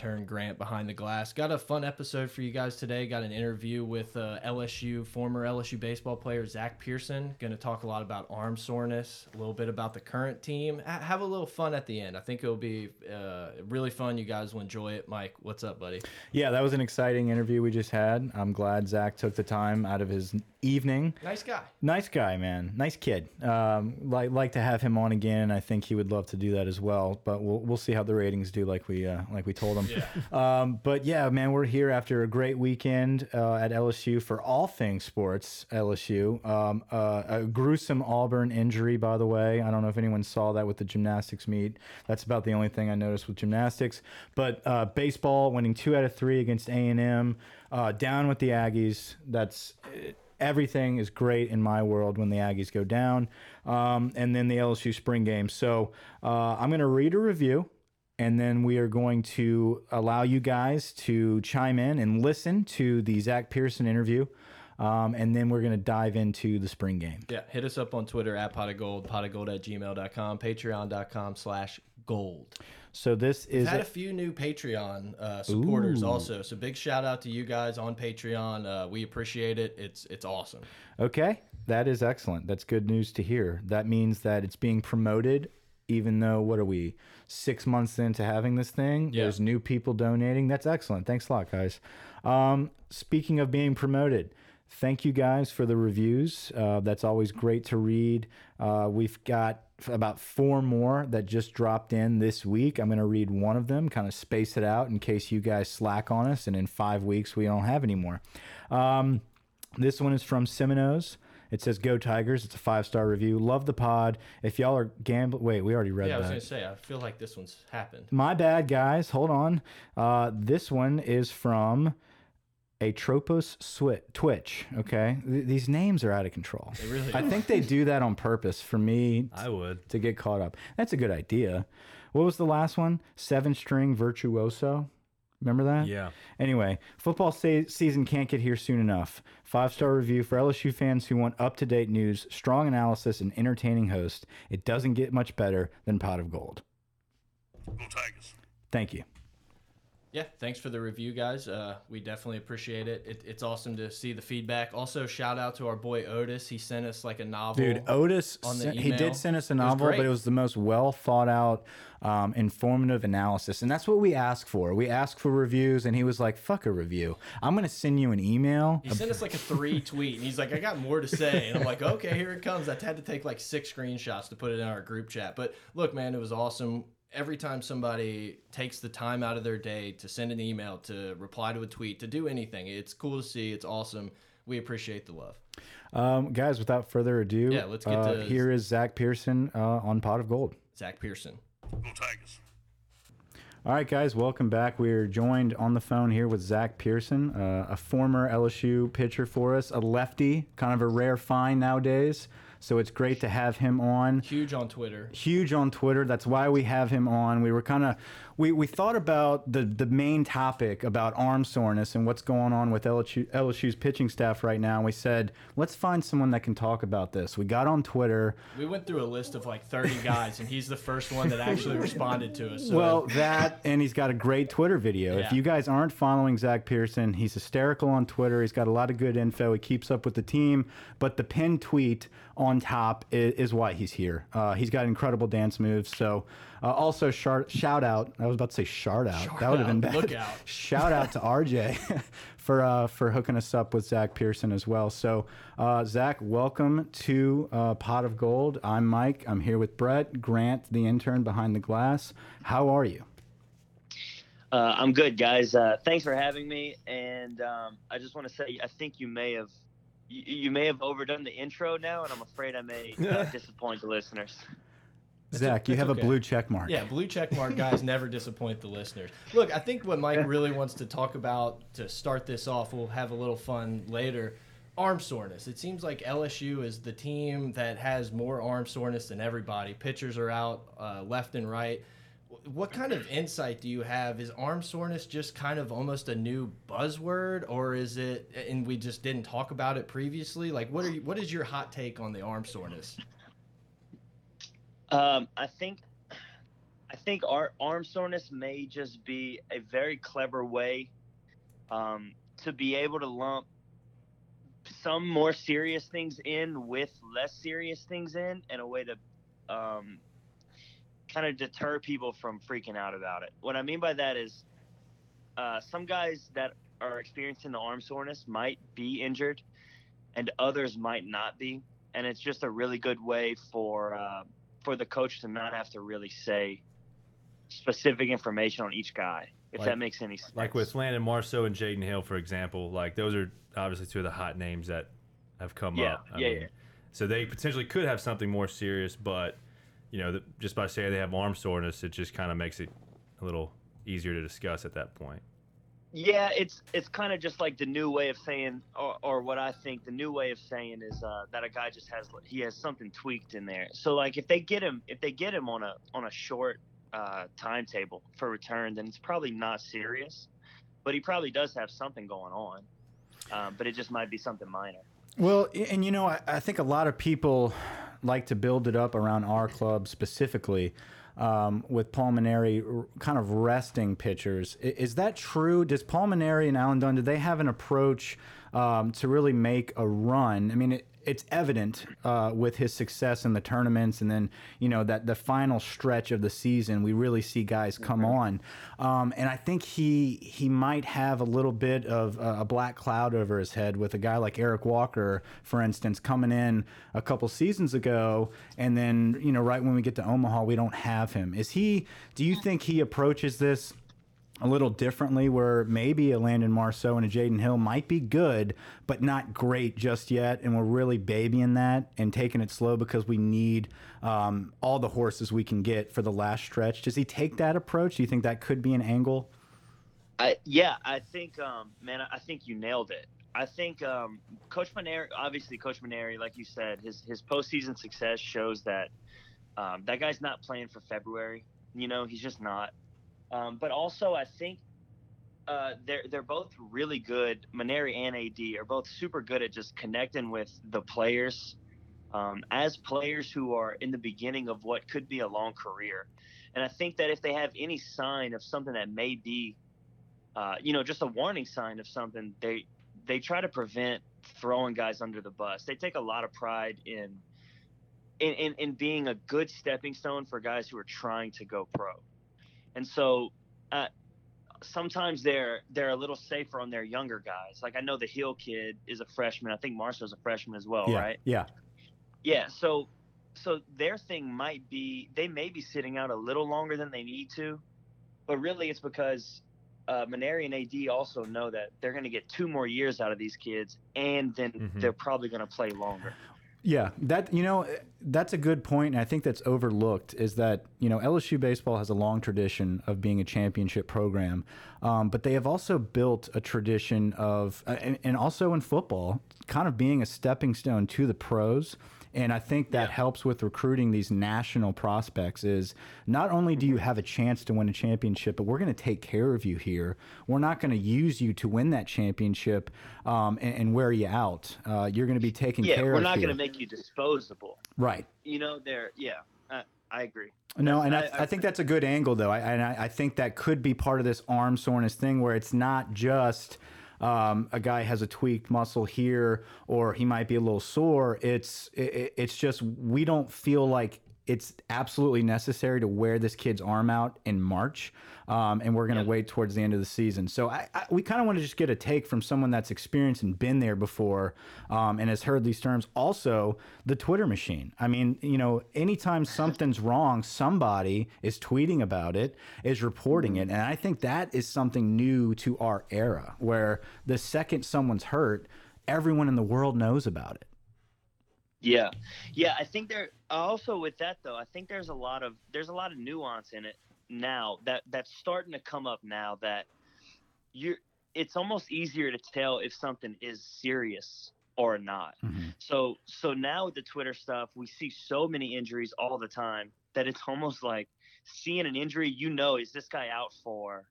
Intern Grant behind the glass. Got a fun episode for you guys today. Got an interview with uh, LSU, former LSU baseball player Zach Pearson. Going to talk a lot about arm soreness, a little bit about the current team. Ha have a little fun at the end. I think it'll be uh, really fun. You guys will enjoy it. Mike, what's up, buddy? Yeah, that was an exciting interview we just had. I'm glad Zach took the time out of his evening. Nice guy. Nice guy, man. Nice kid. Um, like like to have him on again. I think he would love to do that as well. But we'll we'll see how the ratings do, like we uh, like we told him. Yeah. Um, but yeah, man, we're here after a great weekend uh, at LSU for all things sports. LSU. Um, uh, a gruesome Auburn injury, by the way. I don't know if anyone saw that with the gymnastics meet. That's about the only thing I noticed with gymnastics. But uh, baseball winning two out of three against A and M. Uh, down with the Aggies. That's everything is great in my world when the Aggies go down. Um, and then the LSU spring game. So uh, I'm going to read a review. And then we are going to allow you guys to chime in and listen to the Zach Pearson interview. Um, and then we're going to dive into the spring game. Yeah, hit us up on Twitter at pot of gold, pot of gold at gmail.com, patreon.com slash gold. So this is We've had a few new Patreon uh, supporters also. So big shout out to you guys on Patreon. Uh, we appreciate it. It's it's awesome. Okay, that is excellent. That's good news to hear. That means that it's being promoted, even though what are we six months into having this thing? Yeah. There's new people donating. That's excellent. Thanks a lot, guys. Um, speaking of being promoted. Thank you guys for the reviews. Uh, that's always great to read. Uh, we've got about four more that just dropped in this week. I'm going to read one of them, kind of space it out in case you guys slack on us, and in five weeks we don't have any more. Um, this one is from Seminoes. It says "Go Tigers." It's a five star review. Love the pod. If y'all are gambling, wait, we already read Yeah, I was that. gonna say I feel like this one's happened. My bad, guys. Hold on. Uh, this one is from Atropos Swi- Twitch. Okay, Th- these names are out of control. They really I think they do that on purpose for me I would. to get caught up. That's a good idea. What was the last one? Seven string virtuoso. Remember that? Yeah. Anyway, football se season can't get here soon enough. Five star review for LSU fans who want up to date news, strong analysis, and entertaining host. It doesn't get much better than Pot of Gold. Go Tigers. Thank you. Yeah, thanks for the review, guys. Uh, we definitely appreciate it. it. It's awesome to see the feedback. Also, shout out to our boy Otis. He sent us like a novel. Dude, Otis, on the sent- he did send us a It novel, but it was the most well thought out, um, informative analysis. And that's what we ask for. We ask for reviews, and he was like, fuck a review. I'm going to send you an email. He sent us like a three tweet, and he's like, "I got more to say," and I'm like, "Okay, here it comes." I had to take like six screenshots to put it in our group chat. But look, man, it was awesome. Every time somebody takes the time out of their day to send an email, to reply to a tweet, to do anything, it's cool to see. It's awesome. We appreciate the love. Um, guys, without further ado, Yeah, let's get uh, to- here is Zach Pearson uh, on Pot of Gold. Zach Pearson. Go Tigers. All right, guys, welcome back. We're joined on the phone here with Zach Pearson, uh, a former LSU pitcher for us, a lefty, kind of a rare find nowadays. So it's great to have him on. Huge on Twitter. Huge on Twitter. That's why we have him on. We were kind of we, we thought about the the main topic about arm soreness and what's going on with LSU, LSU's pitching staff right now. And we said let's find someone that can talk about this. We got on Twitter. We went through a list of like 30 guys, and he's the first one that actually responded to us. So Well, that and he's got a great Twitter video. If you guys aren't following Zach Pearson, he's hysterical on Twitter. He's got a lot of good info. He keeps up with the team. But the pinned tweet on on top is, is why he's here. Uh, he's got incredible dance moves. So, uh, also shout, shout out. I was about to say shout out. Shout that would have been bad. Look out. shout out to RJ for uh, for hooking us up with Zach Pearson as well. So, uh, Zach, welcome to uh, Pot of Gold. I'm Mike. I'm here with Brett Grant, the intern behind the glass. How are you? Uh, I'm good, guys. Uh, thanks for having me. And um, I just want to say, I think you may have you, you may have overdone the intro now, and I'm afraid I may uh, disappoint the listeners. Zach, you have okay. a blue check mark. Yeah, blue check mark guys never disappoint the listeners. Look, I think what Mike really wants to talk about to start this off, we'll have a little fun later. Arm soreness. It seems like LSU is the team that has more arm soreness than everybody. Pitchers are out uh, left and right. What kind of insight do you have? Is arm soreness just kind of almost a new buzzword, or is it? And we just didn't talk about it previously. Like, what are you? What is your hot take on the arm soreness? Um, I think I think our arm soreness may just be a very clever way um, to be able to lump some more serious things in with less serious things in, and a way to um, kind of deter people from freaking out about it. What I mean by that is uh, some guys that are experiencing the arm soreness might be injured, and others might not be, and it's just a really good way for uh, for the coach to not have to really say specific information on each guy, if Like- that makes any sense. Like with Landon Marceaux and Jaden Hill, for example, like those are obviously two of the hot names that have come Yeah, up. yeah, yeah. So they potentially could have something more serious, but you know, th- just by saying they have arm soreness, it just kind of makes it a little easier to discuss at that point. Yeah, it's it's kind of just like the new way of saying, or, or what I think the new way of saying is uh, that a guy just has he has something tweaked in there. So like if they get him if they get him on a on a short uh, timetable for return, then it's probably not serious, but he probably does have something going on. Um, but it just might be something minor. Well, and you know, I, I think a lot of people like to build it up around our club specifically um, with Paul Mainieri kind of resting pitchers. Is that true? Does Paul Mainieri and Alan Dunn, do they have an approach um, to really make a run? I mean, it, it's evident uh, with his success in the tournaments, and then you know that the final stretch of the season, we really see guys come on, um, and I think he he might have a little bit of a black cloud over his head with a guy like Eric Walker, for instance, coming in a couple seasons ago, and then you know right when we get to Omaha, we don't have him. Is he? Do you think he approaches this? A little differently where maybe a Landon Marceaux and a Jaden Hill might be good, but not great just yet. And we're really babying that and taking it slow because we need um, all the horses we can get for the last stretch. Does he take that approach? Do you think that could be an angle? I yeah, I think um, man, I think you nailed it. I think um, Coach Mainieri, obviously Coach Mainieri, like you said, his his postseason success shows that um, that guy's not playing for February. You know, he's just not. Um, but also, I think uh, they're they're both really good. Mainieri and AD are both super good at just connecting with the players um, as players who are in the beginning of what could be a long career. And I think that if they have any sign of something that may be uh, you know, just a warning sign of something. They they try to prevent throwing guys under the bus. They take a lot of pride in in, in, in being a good stepping stone for guys who are trying to go pro. And so uh, sometimes they're they're a little safer on their younger guys. Like I know the Hill kid is a freshman. I think Marshall's a freshman as well, yeah, right? yeah. Yeah, so so their thing might be they may be sitting out a little longer than they need to, but really it's because uh, Mainieri and AD also know that they're going to get two more years out of these kids, and then Mhm. they're probably going to play longer. Yeah, that you know that's a good point, and I think that's overlooked. Is that you know LSU baseball has a long tradition of being a championship program, um, but they have also built a tradition of, uh, and, and also in football, kind of being a stepping stone to the pros. And I think that Yeah. helps with recruiting these national prospects. Is not only do you have a chance to win a championship, but we're going to take care of you here. We're not going to use you to win that championship um, and, and wear you out. Uh, you're going to be taken Yeah, care of. we're not going to make you disposable. right. You know, they're yeah, I, I agree. No, and I, I- I, think that's a good angle, though. I, and I, I think that could be part of this arm soreness thing where it's not just um, a guy has a tweaked muscle here or he might be a little sore. It's it, it's just we don't feel like it's absolutely necessary to wear this kid's arm out in March, um, and we're going to wait towards the end of the season. So I, I, we kind of want to just get a take from someone that's experienced and been there before, um, and has heard these terms. Also, the Twitter machine. I mean, you know, anytime something's wrong, somebody is tweeting about it, is reporting it, and I think that is something new to our era, where the second someone's hurt, everyone in the world knows about it. Yeah, yeah. I think there also with that though. I think there's a lot of there's a lot of nuance in it now that that's starting to come up now that you're. It's almost easier to tell if something is serious or not. Mhm. So so now with the Twitter stuff, we see so many injuries all the time that it's almost like seeing an injury. You know, is this guy out for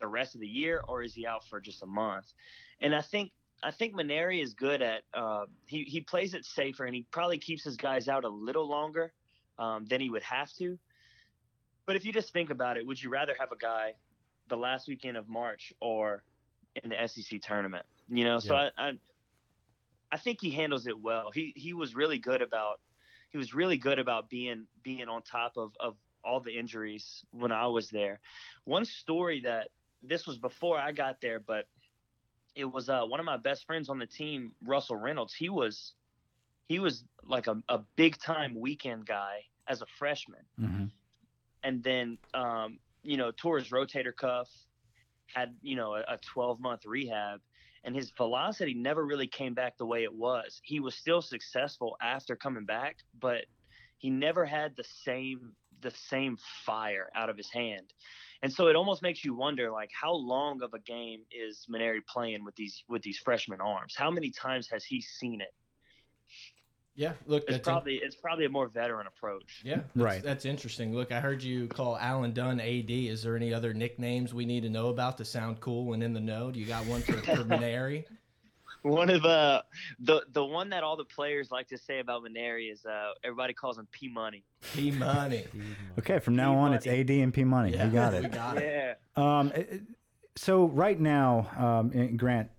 the rest of the year or is he out for just a month? And I think I think Mainieri is good at uh, he he plays it safer and he probably keeps his guys out a little longer um, than he would have to. But if you just think about it, would you rather have a guy the last weekend of March or in the SEC tournament? You know, so Yeah. I, I I think he handles it well. He he was really good about he was really good about being being on top of of all the injuries when I was there. One story that this was before I got there, but it was uh, one of my best friends on the team, Russell Reynolds. He was he was like a, a big time weekend guy as a freshman, Mhm. and then um, you know tore his rotator cuff, had you know a, a 12 month rehab, and his velocity never really came back the way it was. He was still successful after coming back, but he never had the same the same fire out of his hand. And so it almost makes you wonder, like, how long of a game is Mainieri playing with these with these freshman arms? How many times has he seen it? Yeah, look, It's that's in- probably it's probably a more veteran approach. yeah, that's, Right. That's interesting. Look, I heard you call Alan Dunn AD. Is there any other nicknames we need to know about to sound cool and in the know? Do you got one for, for Mainieri? One of uh, the the one that all the players like to say about Mainieri is uh, everybody calls him P Money. P Money. Okay, from now on, it's P-Money. AD and P money. Yeah, you got We it. got it. Yeah. Um, it- it- so right now, um, Grant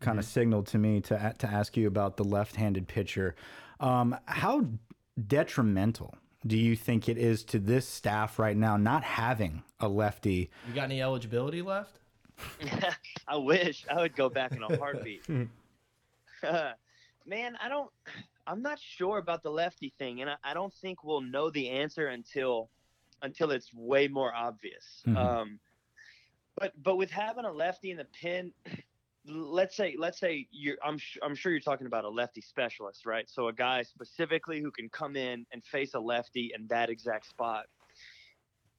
kind of signaled to me to to ask you about the left-handed pitcher. Um, how detrimental do you think it is to this staff right now not having a lefty? You got any eligibility left? I wish I would go back in a heartbeat. Man, I don't. I'm not sure about the lefty thing, and I, I don't think we'll know the answer until until it's way more obvious. Mhm. Um, but but with having a lefty in the pin, let's say let's say you're I'm sh- I'm sure you're talking about a lefty specialist, right? So a guy specifically who can come in and face a lefty in that exact spot.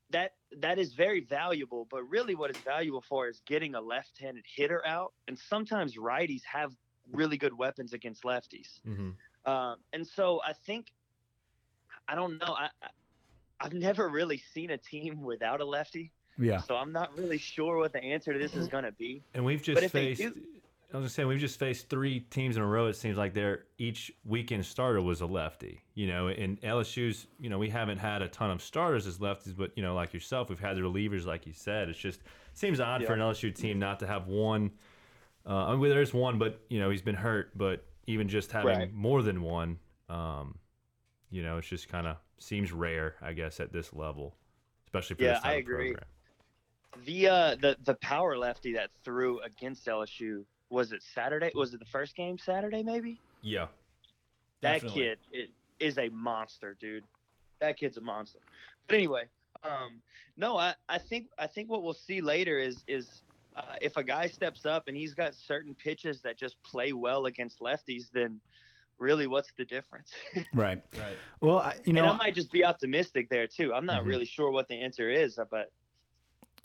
That that is very valuable, but really what it's valuable for is getting a left-handed hitter out, and sometimes righties have really good weapons against lefties. hmm Um, and so I think I don't know. I, I I've never really seen a team without a lefty, Yeah. so I'm not really sure what the answer to this is going to be. And we've just But if they faced. do- I was just saying we've just faced three teams in a row. It seems like their each weekend starter was a lefty. You know, in LSU's, you know, we haven't had a ton of starters as lefties, but you know, like yourself, we've had the relievers, like you said. It's just seems odd for an LSU team not to have one. Uh, I mean, there's one, but you know, he's been hurt. But even just having Right. more than one, um, you know, it's just kind of seems rare, I guess, at this level, especially for Yeah, this type I agree. program. The uh the the power lefty that threw against LSU was it Saturday? Was it the first game Saturday? Maybe Yeah. that Definitely. kid it, is a monster, dude. That kid's a monster. But anyway, um, no, I, I think I think what we'll see later is is uh, if a guy steps up and he's got certain pitches that just play well against lefties, then really what's the difference? Right. Right. Well, I, you know, and I might just be optimistic there too. I'm not Mhm. really sure what the answer is, but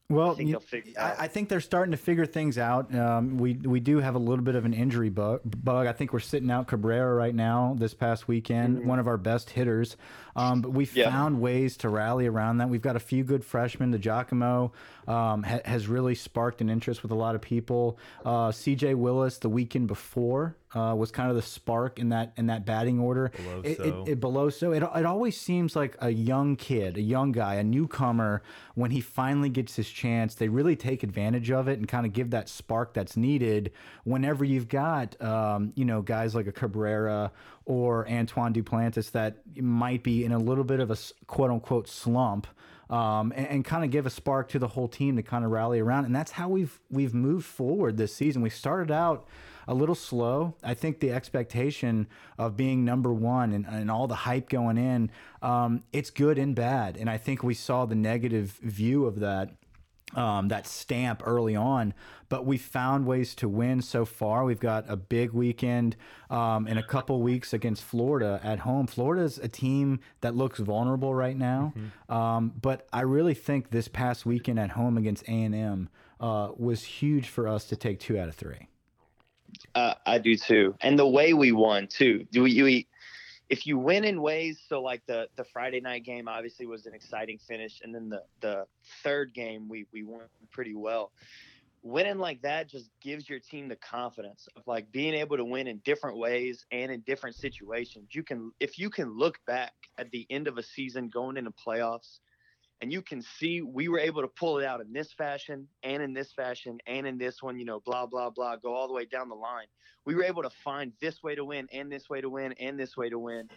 well, I think you- they'll figure it out. I, I think they're starting to figure things out. Um, we we do have a little bit of an injury bug. bug. I think we're sitting out Cabrera right now. This past weekend, one of our best hitters. Um, but we've Mm-hmm. Yeah. found ways to rally around that. We've got a few good freshmen. DiGiacomo um, ha has really sparked an interest with a lot of people. Uh, C.J. Willis the weekend before uh, was kind of the spark in that in that batting order. Below it, so. it, it below so it, it always seems like a young kid, a young guy, a newcomer. When he finally gets his chance, they really take advantage of it and kind of give that spark that's needed. Whenever you've got um, you know guys like a Cabrera or Antoine Duplantis that might be in a little bit of a quote unquote slump um, and, and kind of give a spark to the whole team to kind of rally around. And that's how we've we've moved forward this season. We started out a little slow. I think the expectation of being number one and, and all the hype going in, um, it's good and bad. And I think we saw the negative view of that um, that stamp early on, but we found ways to win so far. We've got a big weekend um, in a couple weeks against Florida at home. Florida's a team that looks vulnerable right now, um, but I really think this past weekend at home against A and M uh, was huge for us to take two out of three. Uh, I do too, and the way we won too. Do we? we if you win in ways, so like the the Friday night game obviously was an exciting finish, and then the the third game we we won pretty well. Winning like that just gives your team the confidence of like being able to win in different ways and in different situations. You can if you can look back at the end of a season going into playoffs and you can see we were able to pull it out in this fashion and in this fashion and in this one, you know, blah blah blah, go all the way down the line. We were able to find this way to win and this way to win and this way to win.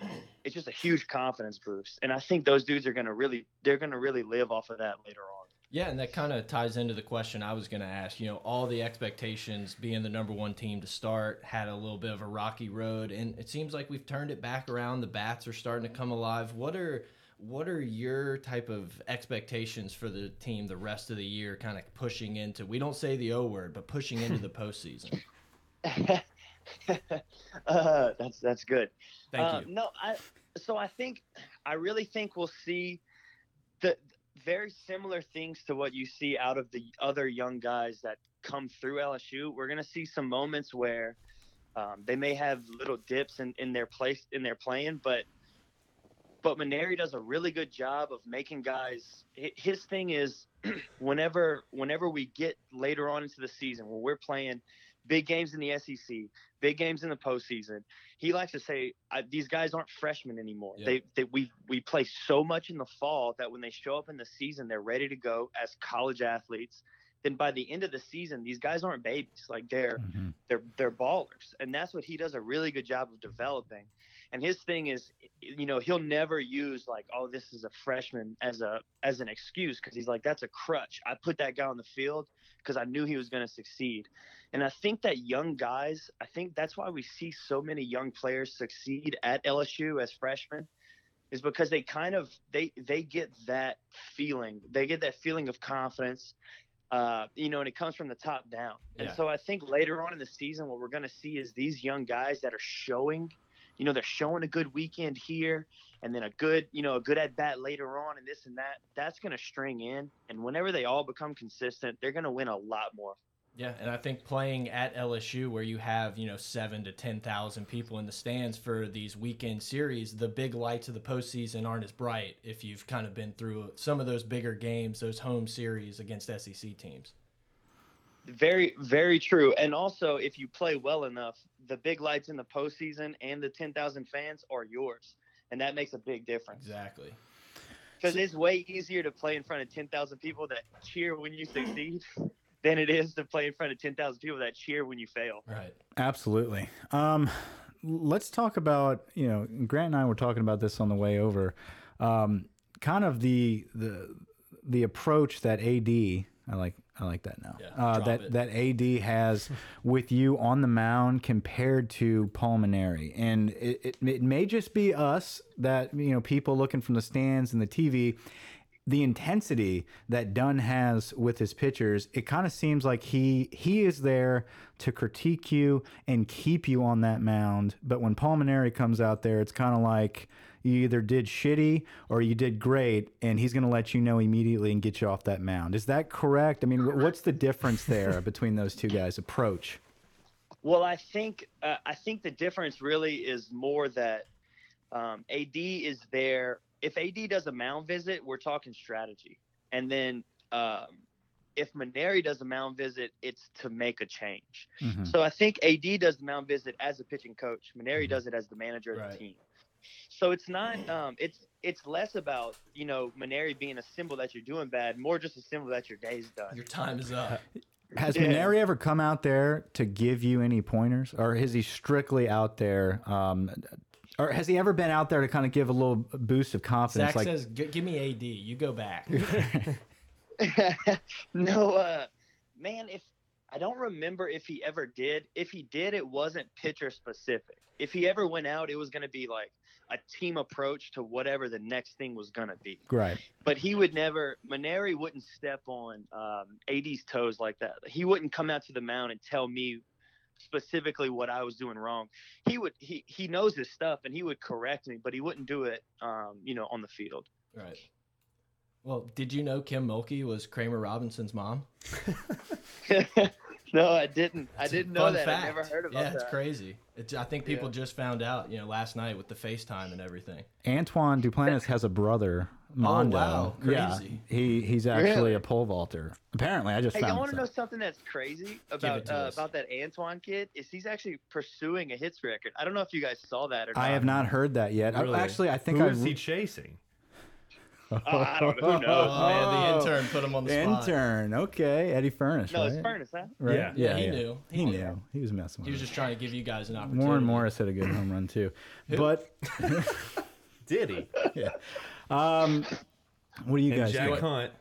It's just a huge confidence boost, and I think those dudes are gonna really they're gonna really live off of that later on. Yeah, and that kind of ties into the question I was going to ask. You know, all the expectations being the number one team to start had a little bit of a rocky road, and it seems like we've turned it back around. The bats are starting to come alive. What are what are your type of expectations for the team the rest of the year? Kind of pushing into we don't say the O word, but pushing into the postseason. uh, that's that's good. Thank Uh, you. No, I so I think I really think we'll see the very similar things to what you see out of the other young guys that come through LSU. We're gonna see some moments where um, they may have little dips in, in their place in their playing, but but Mainieri does a really good job of making guys. His thing is whenever whenever we get later on into the season when we're playing big games in the SEC, big games in the postseason, he likes to say these guys aren't freshmen anymore. Yeah. They, they we we play so much in the fall that when they show up in the season, they're ready to go as college athletes. Then by the end of the season, these guys aren't babies. Like they're Mhm. they're they're ballers, and that's what he does a really good job of developing. And his thing is, you know, he'll never use like, oh, this is a freshman as a as an excuse because he's like, that's a crutch. I put that guy on the field because I knew he was going to succeed. And I think that young guys, I think that's why we see so many young players succeed at LSU as freshmen is because they kind of they they get that feeling. They get that feeling of confidence. Uh, you know, and it comes from the top down. Yeah. And so I think later on in the season, what we're going to see is these young guys that are showing, you know, they're showing a good weekend here, and then a good, you know, a good at bat later on, and this and that. That's going to string in, and whenever they all become consistent, they're going to win a lot more. Yeah, and I think playing at LSU, where you have you know seven to ten thousand people in the stands for these weekend series, the big lights of the postseason aren't as bright if you've kind of been through some of those bigger games, those home series against SEC teams. Very, very true. And also, if you play well enough, the big lights in the postseason and the 10,000 fans are yours. And that makes a big difference. Exactly. Because it's way easier to play in front of 10,000 people that cheer when you succeed than it is to play in front of 10,000 people that cheer when you fail. Right. Absolutely. Um, let's talk about you know Grant and I were talking about this on the way over. Um, kind of the the the approach that AD I like I like that now. Yeah, uh, that it. that AD has with you on the mound compared to Paul Mainieri, and it, it it may just be us that you know people looking from the stands and the TV the intensity that Dunn has with his pitchers, it kind of seems like he he is there to critique you and keep you on that mound. But when Paul Mainieri comes out there, it's kind of like you either did shitty or you did great, and he's going to let you know immediately and get you off that mound. Is that correct? I mean, what's the difference there between those two guys' approach? Well, I think uh, I think the difference really is more that um, AD is there. If AD does a mound visit, we're talking strategy, and then um, if Mainieri does a mound visit, it's to make a change. Mhm. So I think AD does the mound visit as a pitching coach. Mainieri Mhm. does it as the manager of Right. the team. So it's not um it's it's less about, you know, Mainieri being a symbol that you're doing bad, more just a symbol that your day's done. Your time is up. Has Yeah. Mainieri ever come out there to give you any pointers, or is he strictly out there? Um, or has he ever been out there to kind of give a little boost of confidence? Zach like, says, "G- "Give me AD. You go back." no, uh, man, if I don't remember if he ever did. If he did, it wasn't pitcher specific. If he ever went out, it was going to be like a team approach to whatever the next thing was going to be. right. But he would never, Mainieri wouldn't step on um, AD's toes like that. He wouldn't come out to the mound and tell me specifically what I was doing wrong. He would, he, he knows his stuff and he would correct me, but he wouldn't do it, um, you know, on the field. right. Well, did you know Kim Mulkey was Kramer Robinson's mom? no, I didn't. I It's a didn't know fun that. Fact. I never heard about yeah, that. it's crazy. It's, I think people Yeah. just found out, you know, last night with the FaceTime and everything. Antoine Duplantis has a brother, Mondo. Oh, wow. Yeah, he he's actually Really? a pole vaulter. Apparently, I just Hey, found I want to know something that's crazy about uh, about that Antoine kid. Is he's actually pursuing a hits record? I don't know if you guys saw that or not. I have not heard that yet. I- Really? actually, I think Who I is he chasing? Oh, I don't know. Who knows, Oh, man? man, the intern put him on the spot. Intern, okay, Eddy Furniss, No, right? it's Furniss, huh? Right? Yeah. Yeah, he knew. He, He knew. knew. He was messing with He was us. just trying to give you guys an opportunity. Warren Morris hit a good home run too, but Did he? yeah. um, what do you And guys? Jack think? Hunt.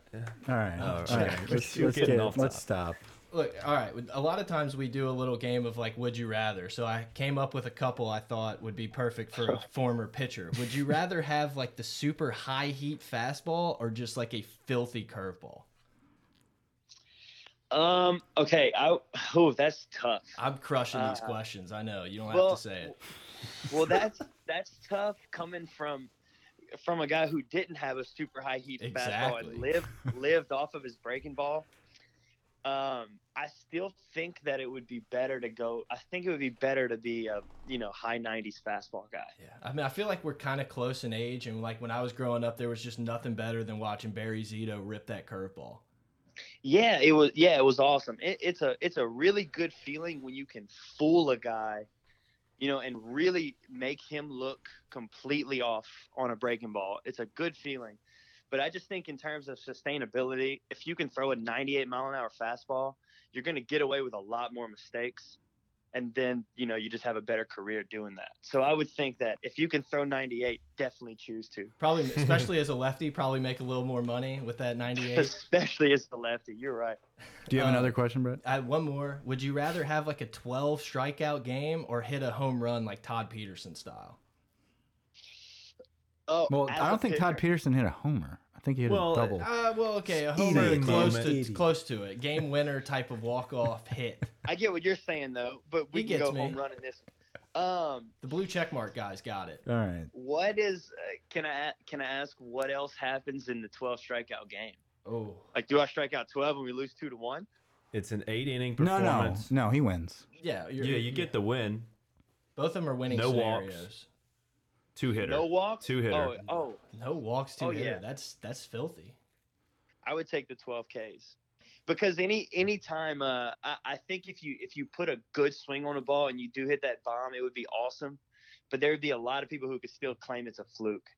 All right, Oh, all right. right. Let's, You're let's getting get, off let's top. stop. Look, all right. A lot of times we do a little game of like, would you rather? So I came up with a couple I thought would be perfect for a former pitcher. Would you rather have like the super high heat fastball or just like a filthy curveball? Um. Okay. I. Oh, that's tough. I'm crushing these Uh, questions. I know you don't have to say it. Well, that's that's tough coming from from a guy who didn't have a super high heat fastball and lived lived off of his breaking ball. Um, I still think that it would be better to go. I think it would be better to be a you know high 90s fastball guy. Yeah, I mean, I feel like we're kind of close in age, and like when I was growing up, there was just nothing better than watching Barry Zito rip that curveball. Yeah, it was. Yeah, it was awesome. It, it's a it's a really good feeling when you can fool a guy, you know, and really make him look completely off on a breaking ball. It's a good feeling. But I just think in terms of sustainability, if you can throw a 98 mile an hour fastball, you're going to get away with a lot more mistakes. And then, you know, you just have a better career doing that. So I would think that if you can throw 98, definitely choose to, Probably, especially as a lefty, probably make a little more money with that 98. especially as the lefty. You're right. Do you have Uh, another question, Brett? I, one more. Would you rather have like a 12 strikeout game or hit a home run like Todd Peterson style? Oh, Well, as I a don't think Todd Peterson hit a homer. I think he hit Well, a double. Uh, well, okay, a Eating homer close moment. to Eating. close to it. Game winner type of walk off hit. I get what you're saying though, but we He can go me. home running this. Um, The blue check mark guys got it. All right. what is? Uh, can I a- can I ask what else happens in the 12 strikeout game? Oh, Like, do I strike out 12 and we lose two to one? It's an eight inning No, no, no. He wins. yeah. You're, Yeah, you get the win. both of them are winning No walks. Scenarios. Two hitter. No walks. Two hitter. Oh, oh, No walks, two Oh, hitter. yeah. That's that's filthy. I would take the 12 Ks because any any time uh, I, I think if you if you put a good swing on a ball and you do hit that bomb, it would be awesome. But there would be a lot of people who could still claim it's a fluke.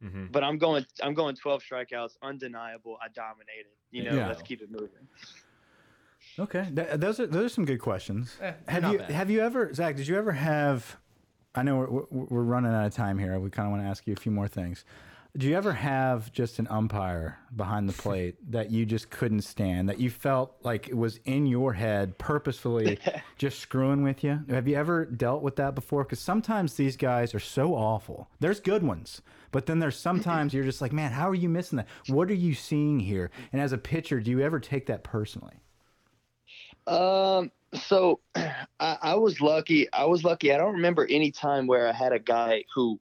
hmm But I'm going I'm going 12 strikeouts, undeniable. I dominated. You know, Yeah. let's keep it moving. Okay, Th- those are those are some good questions. Eh, have you bad. have you ever Zach? Did you ever have? I know we're, we're, running out of time here. We kind of want to ask you a few more things. Do you ever have just an umpire behind the plate that you just couldn't stand? That you felt like it was in your head, purposefully just screwing with you? Have you ever dealt with that before? Because sometimes these guys are so awful. There's good ones, but then there's sometimes you're just like, man, how are you missing that? What are you seeing here? And as a pitcher, do you ever take that personally? Um, so I, I was lucky. I was lucky. I don't remember any time where I had a guy who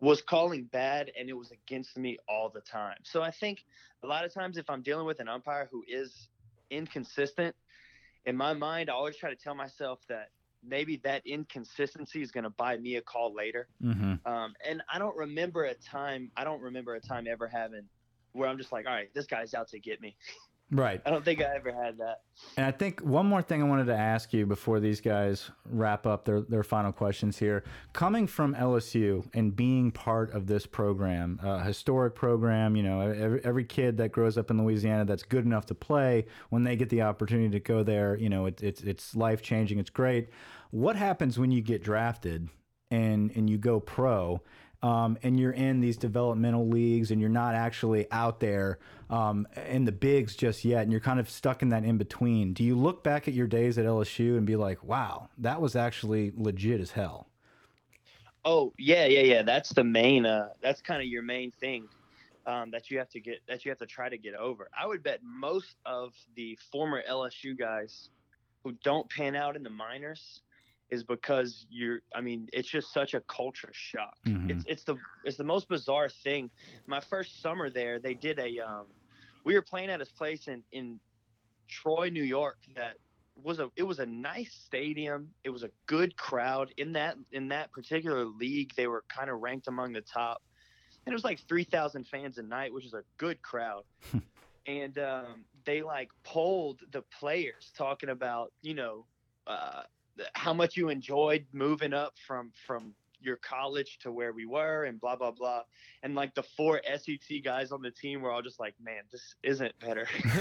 was calling bad and it was against me all the time. So I think a lot of times if I'm dealing with an umpire who is inconsistent, in my mind, I always try to tell myself that maybe that inconsistency is going to buy me a call later. Mm-hmm. Um, and I don't remember a time. I don't remember a time ever having where I'm just like, all right, this guy's out to get me. Right. I don't think I ever had that. And I think one more thing I wanted to ask you before these guys wrap up their, their final questions here. Coming from LSU and being part of this program, a historic program, you know, every, every kid that grows up in Louisiana that's good enough to play, when they get the opportunity to go there, you know, it, it's it's life changing. It's great. What happens when you get drafted and and you go pro? Um, and you're in these developmental leagues and you're not actually out there um, in the bigs just yet and you're kind of stuck in that in between do you look back at your days at lsu and be like wow that was actually legit as hell Oh yeah, yeah, yeah. That's the main. Uh, that's kind of your main thing um, that you have to get that you have to try to get over. I would bet most of the former LSU guys who don't pan out in the minors is because you're. I mean, it's just such a culture shock. Mhm. It's it's the it's the most bizarre thing. My first summer there, they did a. Um, we were playing at his place in in Troy, New York. That was a it was a nice stadium. It was a good crowd in that in that particular league. They were kind of ranked among the top, and it was like three thousand fans a night, which is a good crowd. and um, they like polled the players talking about you know uh, how much you enjoyed moving up from from your college to where we were and blah blah blah and like the four SEC guys on the team were all just like man this isn't better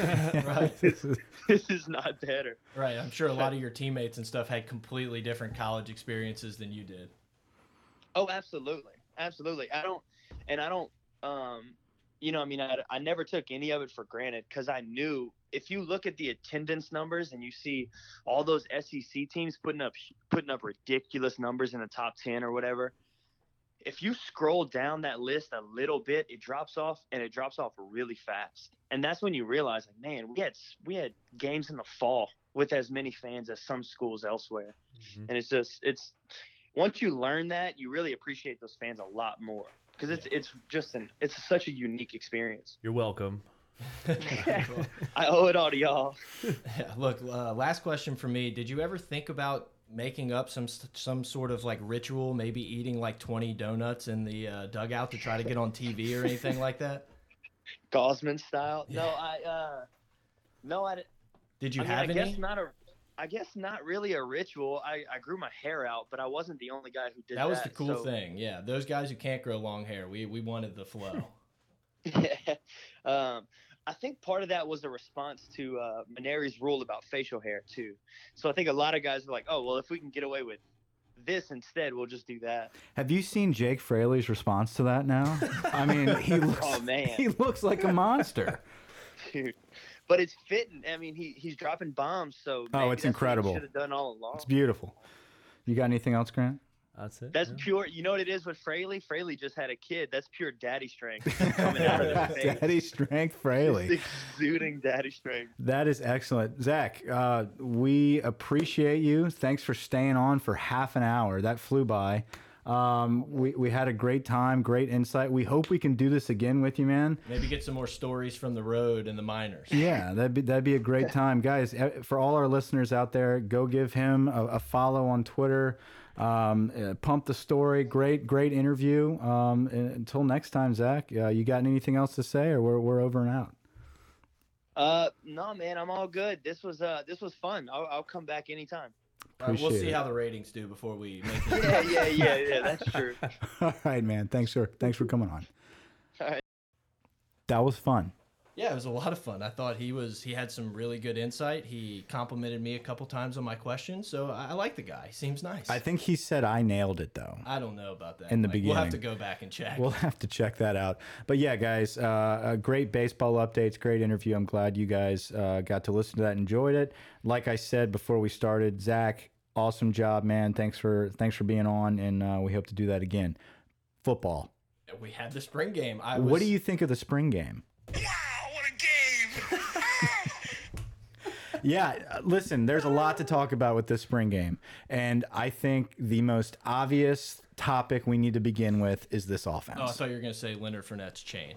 right. this is not better Right. I'm sure a lot of your teammates and stuff had completely different college experiences than you did. Oh, absolutely, absolutely. I don't, and I don't, um, you know, I mean, I, I never took any of it for granted because I knew if you look at the attendance numbers and you see all those SEC teams putting up putting up ridiculous numbers in the top ten or whatever. If you scroll down that list a little bit, it drops off and it drops off really fast. And that's when you realize, like, man, we had we had games in the fall with as many fans as some schools elsewhere mm-hmm. and it's just it's once you learn that you really appreciate those fans a lot more because it's it's just an it's such a unique experience You're welcome. i owe it all to y'all Yeah, look, uh, last question for me. Did you ever think about making up some some sort of like ritual, maybe eating like 20 donuts in the uh, dugout to try to get on TV or anything like that? Gausman style no i uh no i, di- Did you I, mean, have I any? guess not a i guess not really a ritual I, I grew my hair out but i wasn't the only guy who did that that was the cool so- thing. Yeah, those guys who can't grow long hair, we we wanted the flow. Yeah. Um, I think part of that was a response to uh, Mainieri's rule about facial hair too. So I think a lot of guys were like, "Oh, well, if we can get away with this instead, we'll just do that." have you seen jake fraley's response to that now i mean he looks Oh, man. he looks like a monster Dude. But it's fitting. I mean, he he's dropping bombs, so Oh, maybe it's that's incredible. Should have done all along. it's beautiful you got anything else grant That's it. That's yeah. pure. You know what it is with Fraley? Fraley just had a kid. That's pure daddy strength coming out of his face. daddy strength fraley It's exuding daddy strength. That is excellent. Zach, uh, we appreciate you. Thanks for staying on for half an hour. That flew by. Um, we, we had a great time, great insight. We hope we can do this again with you, man. Maybe get some more stories from the road and the miners. Yeah, that'd be that'd be a great time, guys. eh, For all our listeners out there, go give him a, a follow on Twitter. Um, uh, pump the story. Great, great interview. Um, until next time, Zach, uh, you got anything else to say, or we're we're over and out. Uh, no, man, I'm all good. This was uh, this was fun. I'll, I'll come back anytime. Uh, we'll see it. how the ratings do before we make it. Yeah, yeah, yeah, yeah. That's true. All right, man. Thanks for thanks for coming on. All right. That was fun. Yeah, it was a lot of fun. I thought he was he had some really good insight. He complimented me a couple times on my questions, so I, I like the guy. He seems nice. I think he said I nailed it though. I don't know about that. In the Like, we'll have to go back and check. We'll have to check that out. But yeah, guys, uh, uh, great baseball updates, great interview. I'm glad you guys uh, got to listen to that, and enjoyed it. Like I said before we started, Zach, awesome job, man. Thanks for thanks for being on, and uh, we hope to do that again. Football. we had the spring game. I was, What do you think of the spring game? Wow, what a game! Yeah, listen, there's a lot to talk about with this spring game. And I think the most obvious topic we need to begin with is this offense. Oh, I thought you were gonna say Leonard Fournette's chain.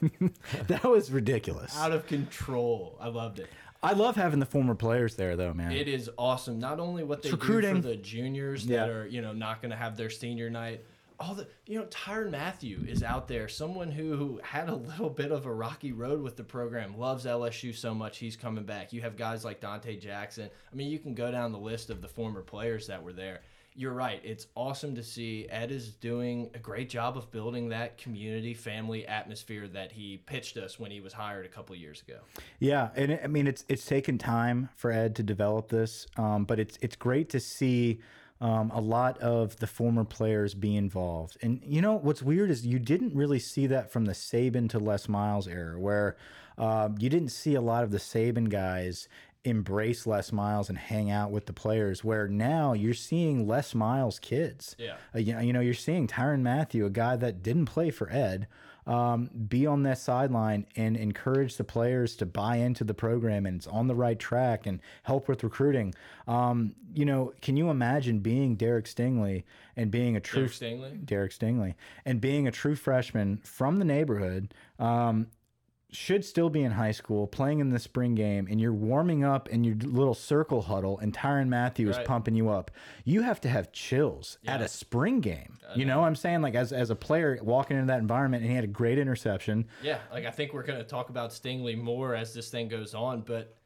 that was ridiculous. Out of control. I loved it. I love having the former players there, though, man. It is awesome. Not only what they It's do for the juniors Yeah. that are, you know, not going to have their senior night. All the you know Tyrann Mathieu is out there, someone who had a little bit of a rocky road with the program, loves LSU so much he's coming back. You have guys like Donte Jackson. I mean, you can go down the list of the former players that were there. You're right. It's awesome to see Ed is doing a great job of building that community family atmosphere that he pitched us when he was hired a couple years ago. Yeah, and it, I mean it's it's taken time for Ed to develop this, um, but it's it's great to see um, a lot of the former players be involved. And you know what's weird is you didn't really see that from the Saban to Les Miles era, where uh, you didn't see a lot of the Saban guys embrace Les Miles and hang out with the players. Where now you're seeing Les Miles kids. Yeah. Uh, you, know, you know, you're seeing Tyrann Mathieu, a guy that didn't play for Ed, um, be on that sideline and encourage the players to buy into the program and it's on the right track and help with recruiting. Um, you know, can you imagine being Derek Stingley and being a true Derek Stingley? Derek Stingley and being a true freshman from the neighborhood? Um, should still be in high school playing in the spring game and you're warming up in your little circle huddle and Tyrann Mathieu is Right. pumping you up, you have to have chills at a spring game. Uh, you know what I'm saying? Like as as a player walking into that environment and he had a great interception. Yeah, like I think we're going to talk about Stingley more as this thing goes on, but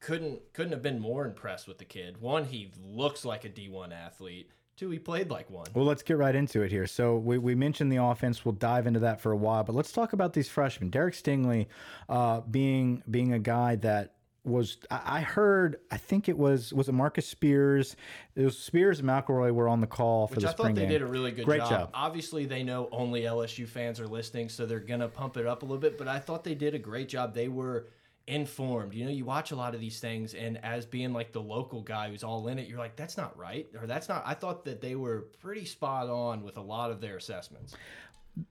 couldn't couldn't have been more impressed with the kid. One, he looks like a D1 athlete. Two, he played like one. Well, let's get right into it here. So we, we mentioned the offense. We'll dive into that for a while, but let's talk about these freshmen. Derek Stingley, uh, being being a guy that was I I heard I think it was was it Marcus Spears. It was Spears and McElroy were on the call for Which the I spring thought they game. did a really good Great job. job. Obviously, they know only LSU fans are listening, so they're gonna pump it up a little bit. But I thought they did a great job. They were informed. You know, you watch a lot of these things, and as being like the local guy who's all in it, you're like, that's not right, or that's not. I thought that they were pretty spot on with a lot of their assessments.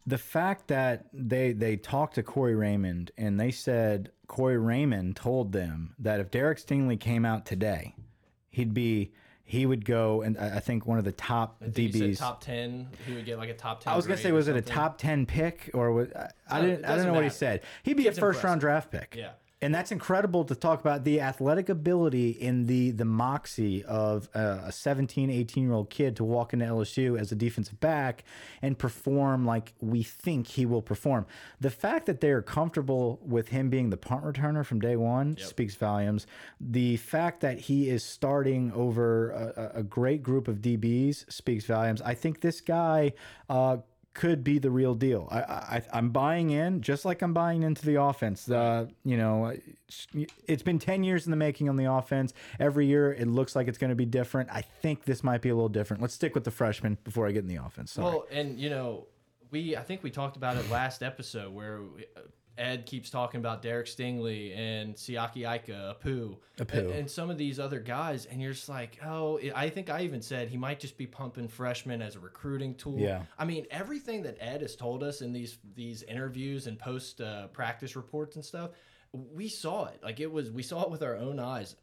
the fact that they they talked to Corey Raymond and they said Corey Raymond told them that if Derek Stingley came out today, he'd be he would go and I think one of the top I think you said DBs. top ten. He would get like a top ten. I was gonna say, was it a top ten pick or was I, I didn't I don't know what he said. He'd be a first round draft pick. Yeah. And that's incredible to talk about the athletic ability in the the moxie of uh, a 17, 18 year old kid to walk into LSU as a defensive back and perform like we think he will perform. The fact that they're comfortable with him being the punt returner from day one speaks volumes. The fact that he is starting over a, a a great group of DBs speaks volumes. I think this guy. Uh, could be the real deal. I, I I'm buying in, just like I'm buying into the offense. Uh, you know, it's- been ten years in the making on the offense. Every year it looks like it's going to be different. I think this might be a little different. Let's stick with the freshman before I get in the offense. Sorry. Well, and you know, we I think we talked about it last episode where Ed keeps talking about Derek Stingley and Siaki Ika, Apu, Apu. And, and some of these other guys, and you're just like, oh, I think I even said he might just be pumping freshmen as a recruiting tool. Yeah. I mean, everything that Ed has told us in these these interviews and post uh, practice reports and stuff, we saw it. Like it was, we saw it with our own eyes.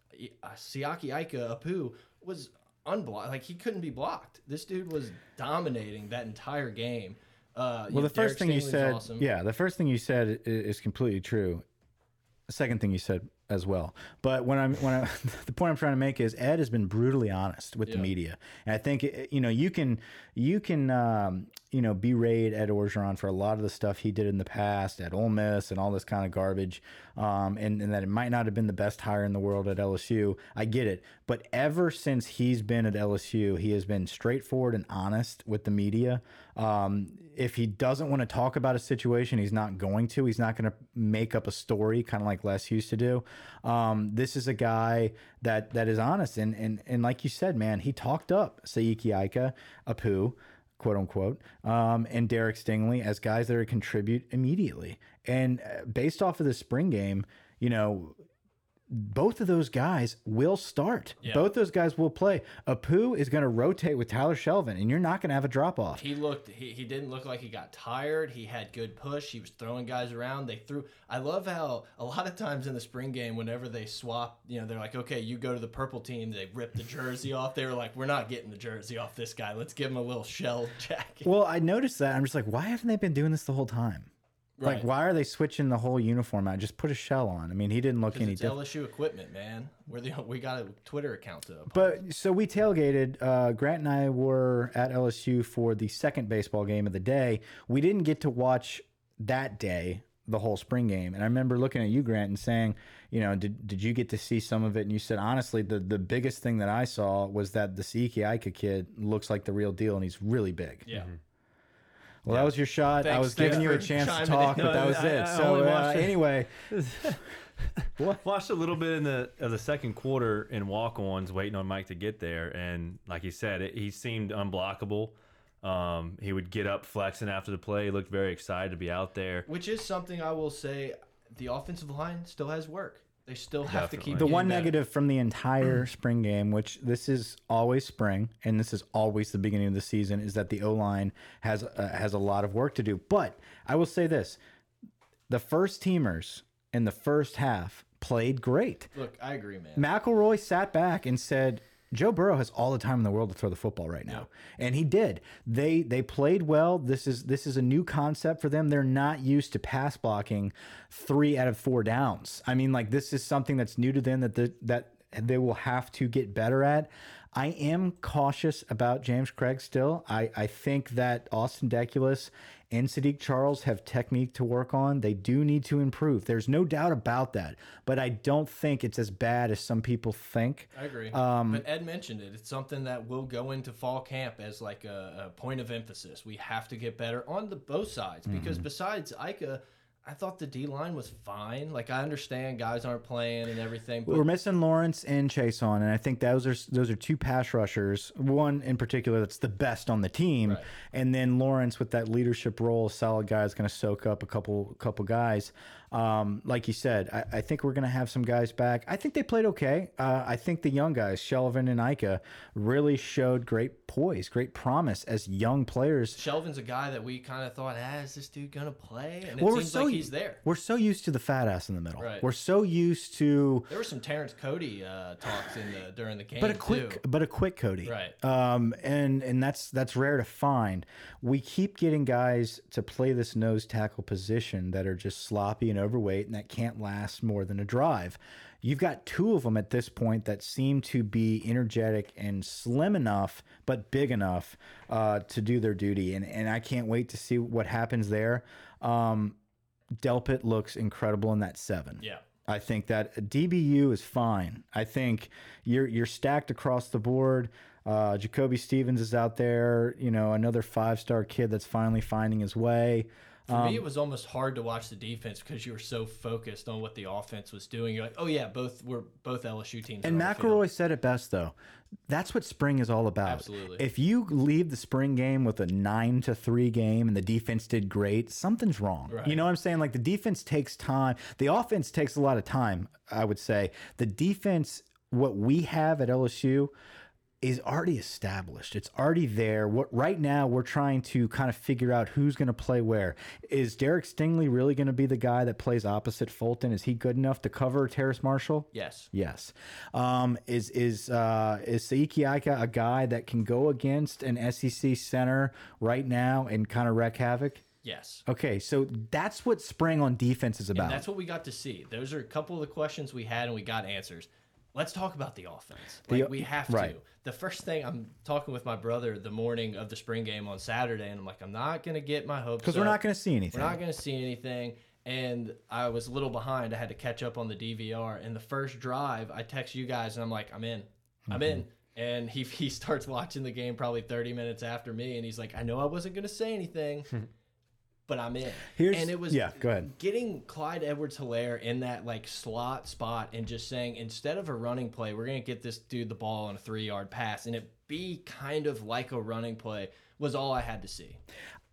Uh, Siaki Ika, Apu was unblocked. Like he couldn't be blocked. This dude was dominating that entire game. Uh, well, the first thing you said, awesome. yeah, the first thing you said i- is completely true. The second thing you said as well. But when I'm when I the point I'm trying to make is Ed has been brutally honest with the media, and I think you know you can you can um, you know berate Ed Orgeron for a lot of the stuff he did in the past at Ole Miss and all this kind of garbage, um, and and that it might not have been the best hire in the world at LSU. I get it, but ever since he's been at LSU, he has been straightforward and honest with the media. Um, if he doesn't want to talk about a situation, he's not going to. He's not going to make up a story, kind of like Les used to do. Um, this is a guy that that is honest, and and and like you said, man, he talked up Siaki Ika, Apu, quote unquote, um, and Derek Stingley as guys that are contribute immediately. And uh, based off of the spring game, you know, both of those guys will start. Yeah. Both those guys will play. Apu is going to rotate with Tyler Shelvin, and you're not going to have a drop off. He looked. He, he didn't look like he got tired. He had good push. He was throwing guys around. They threw. I love how a lot of times in the spring game, whenever they swap, you know, they're like, okay, you go to the purple team. They rip the jersey off. They were like, we're not getting the jersey off this guy. Let's give him a little shell jacket. Well, I noticed that. I'm just like, why haven't they been doing this the whole time? Like, why are they switching the whole uniform out? Just put a shell on. I mean, he didn't look any it's different. LSU equipment, man. We're the we got a Twitter account up. But so we tailgated. Uh, Grant and I were at LSU for the second baseball game of the day. We didn't get to watch that day the whole spring game. And I remember looking at you, Grant, and saying, you know, did did you get to see some of it? And you said, honestly, the the biggest thing that I saw was that the Siaki Ika kid looks like the real deal, and he's really big. yeah. Well, that was your shot. I was giving you a chance to talk, in. but that was I- it. I so uh, watched it. anyway, Watched a little bit in the of the second quarter in walk-ons, waiting on Mike to get there, and like he said, it, he seemed unblockable. Um, he would get up flexing after the play. He looked very excited to be out there. Which is something I will say the offensive line still has work. They still have to keep the one better. negative from the entire spring game, which this is always spring and this is always the beginning of the season, is that the O line has uh, has a lot of work to do. But I will say this: the first teamers in the first half played great. Look, I agree, man. McElroy sat back and said, "Joe Burrow has all the time in the world to throw the football right now," and he did. They they played well. This is this is a new concept for them. They're not used to pass blocking three out of four downs. I mean, like this is something that's new to them that the, that they will have to get better at. I am cautious about James Cregg still. I, I think that Austin Deculus and Saahdiq Charles have technique to work on. They do need to improve. There's no doubt about that. But I don't think it's as bad as some people think. I agree. Um, but Ed mentioned it. It's something that will go into fall camp as like a, a point of emphasis. We have to get better on the both sides because Mm-hmm. besides Ika, I thought the D line was fine. Like I understand guys aren't playing and everything, but We're missing Lawrence and Chase on, and I think those are those are two pass rushers. One in particular that's the best on the team, Right. and then Lawrence with that leadership role, a solid guy is going to soak up a couple couple guys. Um, like you said, I, I think we're going to have some guys back. I think they played okay. Uh, I think the young guys, Shelvin and Ika, really showed great poise, great promise as young players. Shelvin's a guy that we kind of thought, ah, is this dude gonna play? And it Well, we're seems so like he's there. We're so used to the fat ass in the middle. Right. We're so used to There were some Terrence Cody uh, talks in the during the game, but a quick too. but a quick Cody. Right. Um and and that's that's rare to find. We keep getting guys to play this nose tackle position that are just sloppy and overweight and that can't last more than a drive. You've got two of them at this point that seem to be energetic and slim enough, but big enough uh, to do their duty. And and I can't wait to see what happens there. Um, Delpit looks incredible in that seven. Yeah. I think that DBU is fine. I think you're you're stacked across the board. Uh, Jacoby Stevens is out there. You know, another five star kid that's finally finding his way. For Um, me, it was almost hard to watch the defense because you were so focused on what the offense was doing. You're like, oh yeah, both we're both LSU teams. And are on the field. McElroy said it best though. That's what spring is all about. Absolutely. If you leave the spring game with a nine to three game and the defense did great, something's wrong. Right. You know what I'm saying? Like the defense takes time. The offense takes a lot of time, I would say. The defense, what we have at LSU is already established. It's already there. What right now we're trying to kind of figure out who's going to play where. Is Derek Stingley really going to be the guy that plays opposite Fulton? Is he good enough to cover Terrace Marshall? Yes. Yes. Um, is is uh, is Siaki Ika a guy that can go against an SEC center right now and kind of wreak havoc? Yes. Okay, so that's what spring on defense is about. And that's what we got to see. Those are a couple of the questions we had, and we got answers. Let's talk about the offense. The- we have right. to. The first thing I'm talking with my brother the morning of the spring game on Saturday, and I'm like, I'm not gonna get my hopes Because we're not going to see anything. We're not going to see anything. And I was a little behind. I had to catch up on the DVR. And the first drive, I text you guys, and I'm like, I'm in. I'm in. Mm-hmm. And he, he starts watching the game probably 30 minutes after me. And he's like, I know I wasn't going to say anything, but I'm in. Here's- and it was yeah, go ahead. getting Clyde Edwards Helaire in that like slot spot and just saying, instead of a running play, we're going to get this dude the ball on a three yard pass and it be kind of like a running play was all I had to see.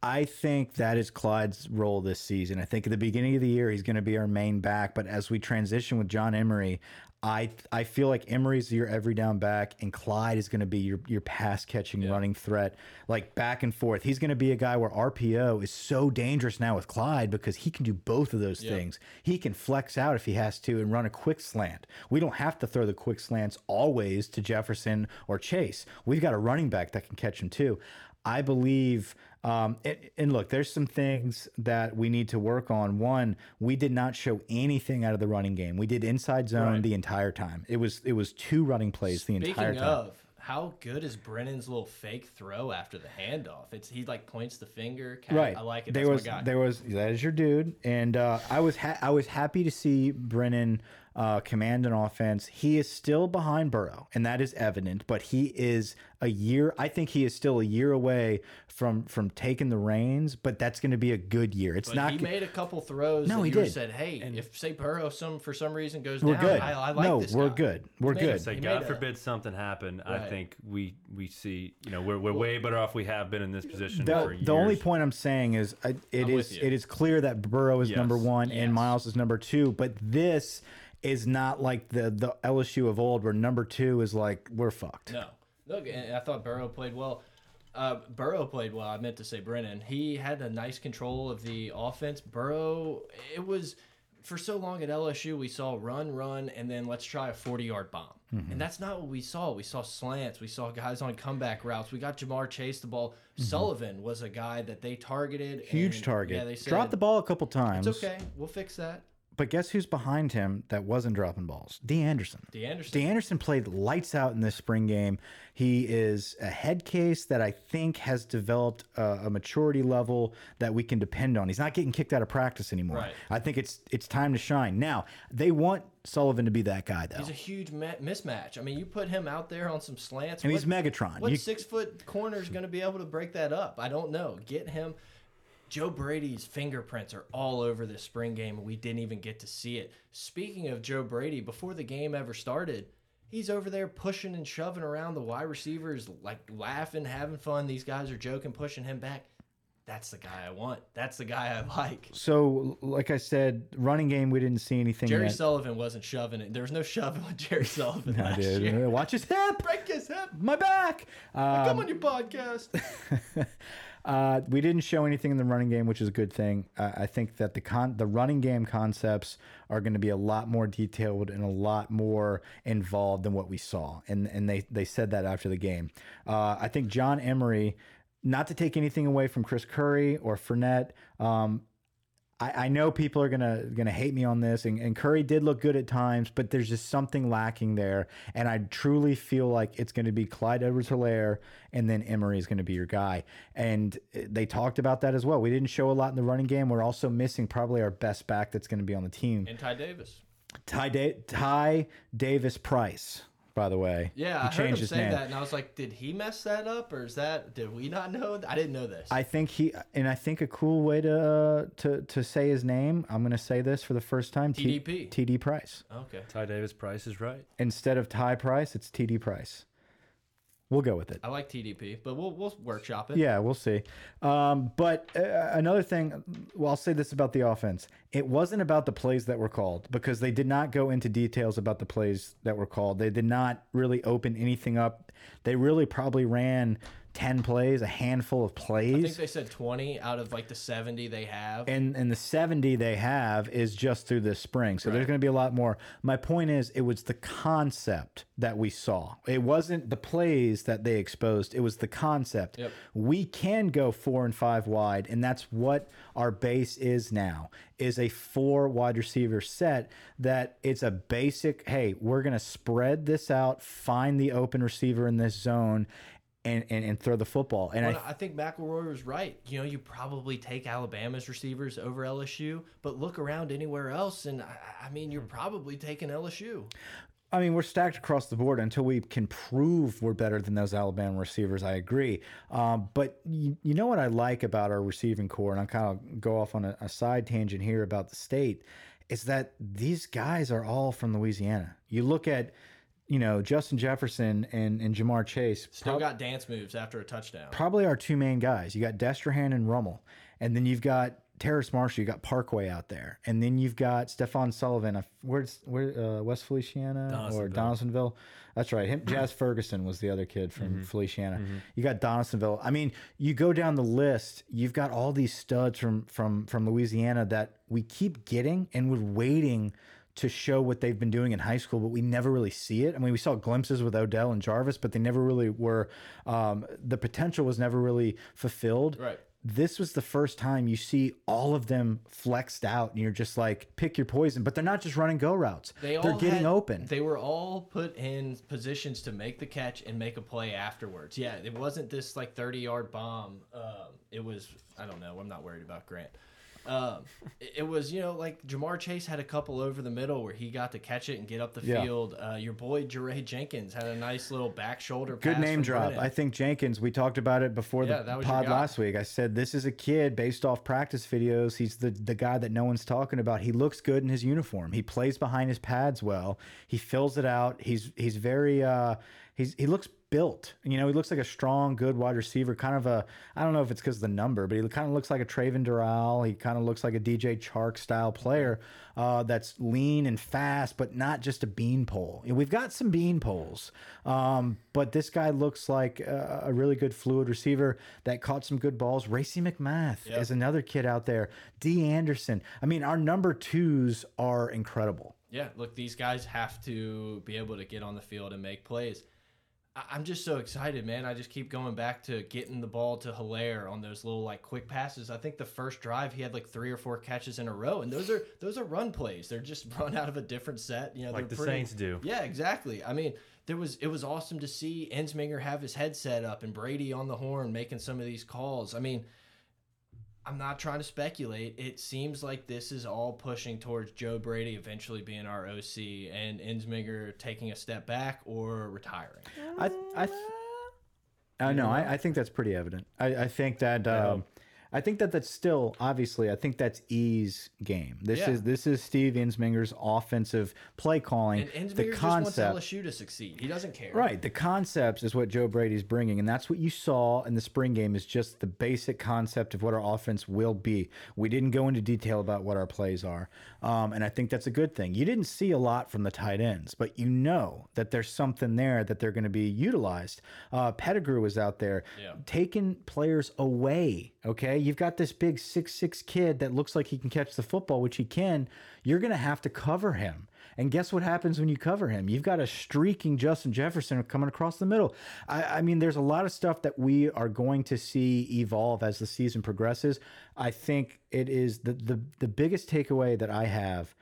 I think that is Clyde's role this season. I think at the beginning of the year he's going to be our main back, but as we transition with John Emery, I I feel like Emery's your every down back, and Clyde is going to be your your pass catching running threat, like back and forth. He's going to be a guy where RPO is so dangerous now with Clyde because he can do both of those things. He can flex out if he has to and run a quick slant. We don't have to throw the quick slants always to Jefferson or Chase. We've got a running back that can catch him too. I believe. Um, and, and look, there's some things that we need to work on. One, we did not show anything out of the running game. We did inside zone Right. the entire time. It was it was two running plays the entire Speaking time. of, how good is Brennan's little fake throw after the handoff? It's he like points the finger. Cat, right. I like it. There That's was there was that is your dude, and uh, I was ha I was happy to see Brennan uh, command an offense. He is still behind Burrow, and that is evident. But he is a year. I think he is still a year away from from taking the reins. But that's going to be a good year. It's But not. he made a couple throws. No, he you did. said, "Hey, and if say Burrow some for some reason goes we're down, good. I, I like no, this we're guy." good. We're He good. it. Say, He God made a- forbid something happen. I think we we see you know we're we're way better off we have been in this position The, for years. the only point I'm saying is I, it I'm is it is clear that Burrow is Yes. number one Yes. and Myles is number two, but this is not like the the LSU of old where number two is like we're fucked. No, look, I thought Burrow played well. Uh, Burrow played well. I meant to say Brennan. He had a nice control of the offense. Burrow, it was for so long at LSU. We saw run, run, and then let's try a forty-yard bomb. Mm-hmm. And that's not what we saw. We saw slants. We saw guys on comeback routes. We got Ja'Marr Chase the ball. Sullivan was a guy that they targeted. Huge and, target. Yeah, they said Dropped the ball a couple times. It's okay. We'll fix that. But guess who's behind him that wasn't dropping balls? Dee Anderson. DeAnderson. Dee Anderson played lights out in this spring game. He is a head case that I think has developed a, a maturity level that we can depend on. He's not getting kicked out of practice anymore. Right. I think it's it's time to shine. Now they want Sullivan to be that guy though, He's a huge mismatch. I mean, you put him out there on some slants. and he's Megatron. What You- six foot corner is going to be able to break that up? I don't know. Get him. Joe Brady's fingerprints are all over this spring game, and we didn't even get to see it. Speaking of Joe Brady, before the game ever started, he's over there pushing and shoving around the wide receivers, like laughing, having fun. These guys are joking, pushing him back. That's the guy I want. That's the guy I like. so, like I said, running game we didn't see anything Jerry yet. Sullivan wasn't shoving it. There was no shoving with Jerry Sullivan I last did. year. Watch his hip, Break his hip. my back. Um, Come on your podcast. Uh, we didn't show anything in the running game, which is a good thing. I think that the con the running game concepts are going to be a lot more detailed and a lot more involved than what we saw, and and they they said that after the game. Uh, I think John Emery, not to take anything away from Chris Curry or Fournette. Um, I, I know people are gonna gonna hate me on this, and, and Curry did look good at times, but there's just something lacking there, and I truly feel like it's going to be Clyde Edwards-Helaire, and then Emery is going to be your guy, and uh, they talked about that as well. We didn't show a lot in the running game. We're also missing probably our best back that's going to be on the team, and Ty Davis. Ty da Ty Davis Price. By the way, Yeah, he I heard changed him his say name. that, and I was like, did he mess that up, or is that did we not know? I didn't know this. I think he and I think a cool way to uh, to to say his name. I'm going to say this for the first time. T- TDP. TD Price. okay, Ty Davis Price is right. instead of Ty Price, it's TD Price. We'll go with it. I like TDP, but we'll we'll workshop it. Yeah, we'll see. Um, but uh, another thing, well, I'll say this about the offense. It wasn't about the plays that were called because they did not go into details about the plays that were called. They did not really open anything up. They really probably ran 10 plays, a handful of plays. I think they said twenty out of like the seventy they have. and and the 70 they have is just through this spring so there's going to be a lot more my point is it was the concept that we saw it wasn't the plays that they exposed it was the concept Yep. we can go four and five wide and that's what our base is now is a four wide receiver set that it's a basic hey we're going to spread this out find the open receiver in this zone and, and, and throw the football and I Well, I think McElroy was right. You know, you probably take Alabama's receivers over LSU, but look around anywhere else, and I, I mean, you're probably taking LSU. I mean, we're stacked across the board until we can prove we're better than those Alabama receivers. I agree. Um, but you, you know what I like about our receiving core, and I'll kind of go off on a, a side tangent here about the state, is that these guys are all from Louisiana. You look at, you know, Justin Jefferson and, and Ja'Marr Chase. Still got dance moves after a touchdown. probably our two main guys. You got Destrehan and Rummel, and then you've got Terrace Marshall. You got Parkway out there, and then you've got Stephen Sullivan. Where's where uh, West Feliciana or Donaldsonville? That's right. Him, Jazz Ferguson was the other kid from Feliciana. You got Donaldsonville. I mean, you go down the list. You've got all these studs from from from Louisiana that we keep getting, and we're waiting to show what they've been doing in high school, but we never really see it. I mean, we saw glimpses with Odell and Jarvis, but they never really were. Um, the potential was never really fulfilled. Right. This was the first time you see all of them flexed out, and you're just like, pick your poison. But they're not just running go routes; They are getting had- open. They were all put in positions to make the catch and make a play afterwards. Yeah, it wasn't this like 30 yard bomb. Um, it was, I don't know. I'm not worried about Grant. Um, it, was, you know, like Ja'Marr Chase had a couple over the middle where he got to catch it and get up the Yeah. field. Uh, your boy Jaray Jenkins had a nice little back shoulder. Good name drop. Brennan. I think Jenkins, we talked about it before Yeah, the that was your pod last week. I said this is a kid based off practice videos. He's the the guy that no one's talking about. He looks good in his uniform. He plays behind his pads well. He fills it out. He's he's very uh he's he looks built. You know, he looks like a strong, good wide receiver. Kind of a I don't know if it's because of the number, but he kind of looks like a Travin Dural. He kind of looks like a DJ Chark style player uh, that's lean and fast, but not just a beanpole. We've got some beanpoles, um, but this guy looks like a, a really good fluid receiver that caught some good balls. Racey McMath Yep. is another kid out there. Dee Anderson. I mean, our number twos are incredible. Yeah, look, these guys have to be able to get on the field and make plays. I- I'm just so excited, man. I just keep going back to getting the ball to Helaire on those little like quick passes. I think the first drive he had like three or four catches in a row, and those are those are run plays. They're just run out of a different set. You know, Like the Saints do. Yeah, exactly. I mean, there was it was awesome to see Ensminger have his head set up and Brady on the horn making some of these calls. I mean, I'm not trying to speculate. It seems like this is all pushing towards Joe Brady eventually being our OC and Ensminger taking a step back or retiring. I I I know. I, I think that's pretty evident. I, I think that um, I think that that's still obviously. I think that's E's game. This Yeah. is this is Steve Ensminger's offensive play calling. And the Ensminger concept. just wants LSU to succeed. He doesn't care. Right, the concepts is what Joe Brady's bringing, and that's what you saw in the spring game. Is just the basic concept of what our offense will be. We didn't go into detail about what our plays are, um, and I think that's a good thing. You didn't see a lot from the tight ends, but you know that there's something there that they're going to be utilized. Uh, Pettigrew was out there Yeah. taking players away. Okay, you've got this big six six kid that looks like he can catch the football, which he can. You're going to have to cover him. And guess what happens when you cover him? You've got a streaking Justin Jefferson coming across the middle. I, I mean, there's a lot of stuff that we are going to see evolve as the season progresses. I think it is the the, the biggest takeaway that I have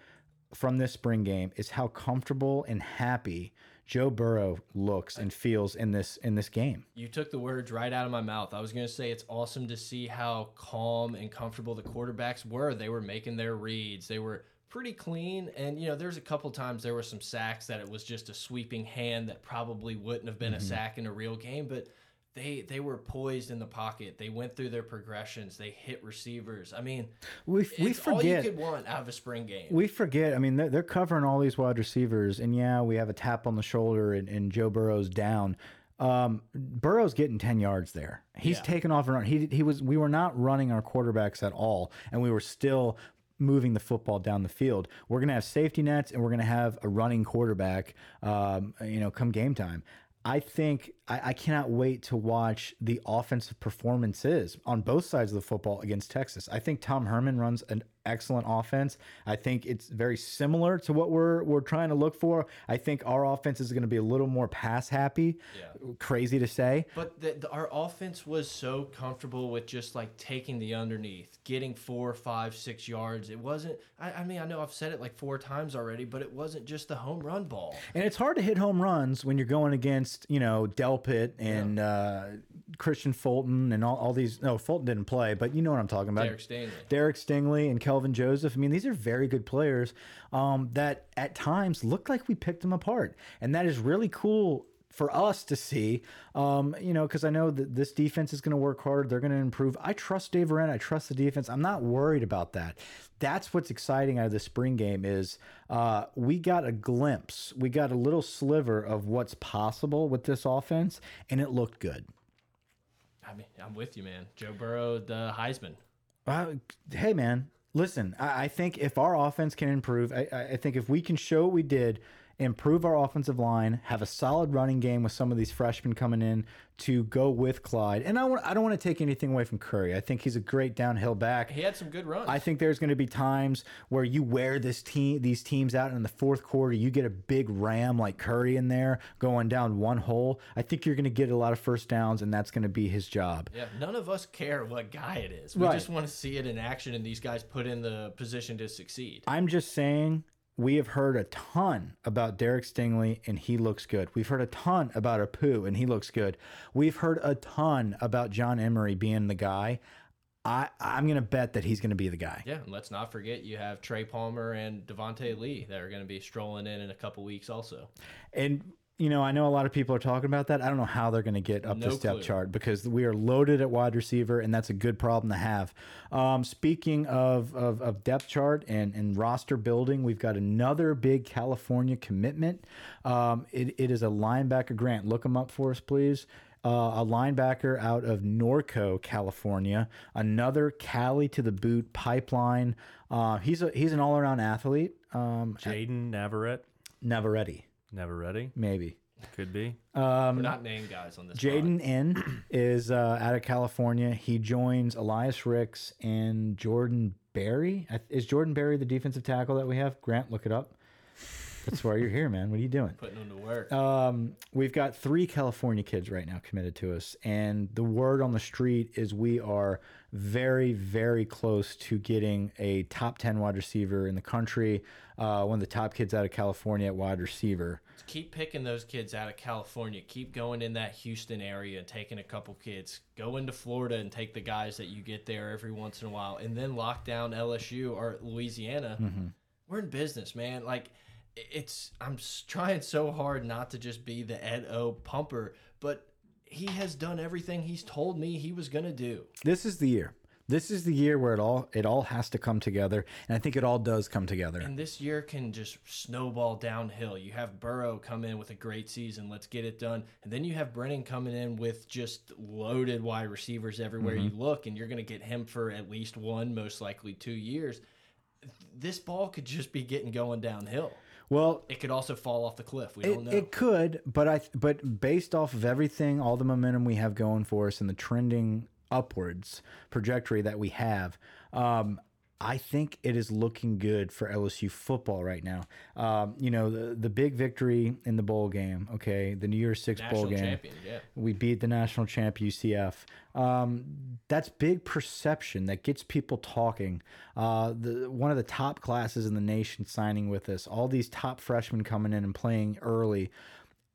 from this spring game is how comfortable and happy Joe Burrow looks and feels in this in this game. You took the words right out of my mouth. I was going to say it's awesome to see how calm and comfortable the quarterbacks were. They were making their reads. They were pretty clean. And, you know, there's a couple times there were some sacks that it was just a sweeping hand that probably wouldn't have been a mm-hmm. sack in a real game. But they they were poised in the pocket. They went through their progressions. They hit receivers. I mean, We we it's all you forget could want out of a spring game. we forget. I mean, they're, they're covering all these wide receivers, and yeah, we have a tap on the shoulder, and, and Joe Burrow's down. Um, Burrow's getting ten yards there. He's Yeah. taking off and run. He he was. We were not running our quarterbacks at all, and we were still moving the football down the field. We're gonna have safety nets, and we're gonna have a running quarterback. Um, you know, come game time. I think I, I cannot wait to watch the offensive performances on both sides of the football against Texas. I think Tom Herman runs an excellent offense. I think it's very similar to what we're we're trying to look for. I think our offense is going to be a little more pass happy. Yeah. Crazy to say. But the, the, our offense was so comfortable with just like taking the underneath, getting four, five, six yards. It wasn't. I, I mean, I know I've said it like four times already, but it wasn't just the home run ball. And it's hard to hit home runs when you're going against, you know, Delpit and uh, Kristian Fulton and all, all these. No, Fulton didn't play, but you know what I'm talking about. Derek Stingley. Derek Stingley and Kelvin Joseph. I mean, these are very good players um, that at times looked like we picked them apart. And that is really cool for us to see, um, you know, because I know that this defense is going to work hard. They're going to improve. I trust Dave Aranda. I trust the defense. I'm not worried about that. That's what's exciting out of the spring game is uh, we got a glimpse, we got a little sliver of what's possible with this offense, and it looked good. I mean, I'm with you, man. Joe Burrow, the Heisman. Uh, hey, man, listen. I, I think if our offense can improve, I, I think if we can show what we did improve our offensive line, have a solid running game with some of these freshmen coming in to go with Clyde. And I want I don't want to take anything away from Curry. I think he's a great downhill back. He had some good runs. I think there's going to be times where you wear this team, these teams out in the fourth quarter. You get a big ram like Curry in there going down one hole. I think you're going to get a lot of first downs, and that's going to be his job. yeah, none of us care what guy it is. We Right. just want to see it in action and these guys put in the position to succeed. I'm just saying we have heard a ton about Derek Stingley and he looks good. We've heard a ton about Apu and he looks good. We've heard a ton about John Emery being the guy. I I'm gonna bet that he's gonna be the guy. Yeah, and let's not forget you have Trey Palmer and Devonta Lee that are going to be strolling in in a couple weeks also. And you know, I know a lot of people are talking about that. I don't know how they're going to get up No the step clue. chart because we are loaded at wide receiver, and that's a good problem to have. Um, speaking of, of of depth chart and and roster building, we've got another big California commitment. Um, it, it is a linebacker. Grant, look him up for us, please. Uh, a linebacker out of Norco, California. Another Cali to the boot pipeline. Uh, he's a he's an all around athlete. Um, Jaden Navarrete, Navarrete, Navarrete maybe. could be. We're not named guys on this. pod. Jaden N is uh, out of California. He joins Elias Ricks and Jordan Berry. I- Is Jordan Berry the defensive tackle that we have? Grant, look it up. That's why you're here, man. What are you doing? putting them to work. Um, we've got three California kids right now committed to us, and the word on the street is we are very, very close to getting a top ten wide receiver in the country. Uh, one of the top kids out of California at wide receiver. keep picking those kids out of California. Keep going in that Houston area and taking a couple kids. Go into Florida and take the guys that you get there every once in a while, and then lock down LSU or Louisiana. We're in business, man. Like it's I'm trying so hard not to just be the Ed O pumper, but he has done everything he's told me he was gonna do. This is the year. This is the year where it all it all has to come together, and I think it all does come together. And this year can just snowball downhill. You have Burrow come in with a great season. Let's get it done. And then you have Brennan coming in with just loaded wide receivers everywhere you mm-hmm. look, and you're going to get him for at least one, most likely two years. This ball could just be getting going downhill. Well, It could also fall off the cliff. We it, don't know. it could, but I but based off of everything, all the momentum we have going for us, and the trending upwards trajectory that we have, um, I think it is looking good for LSU football right now. Um, you know, the the big victory in the bowl game. Okay, the New Year's Six National bowl game. champion, yeah. We beat the national champ UCF. Um, that's big perception that gets people talking. Uh, the one of the top classes in the nation signing with us. All these top freshmen coming in and playing early.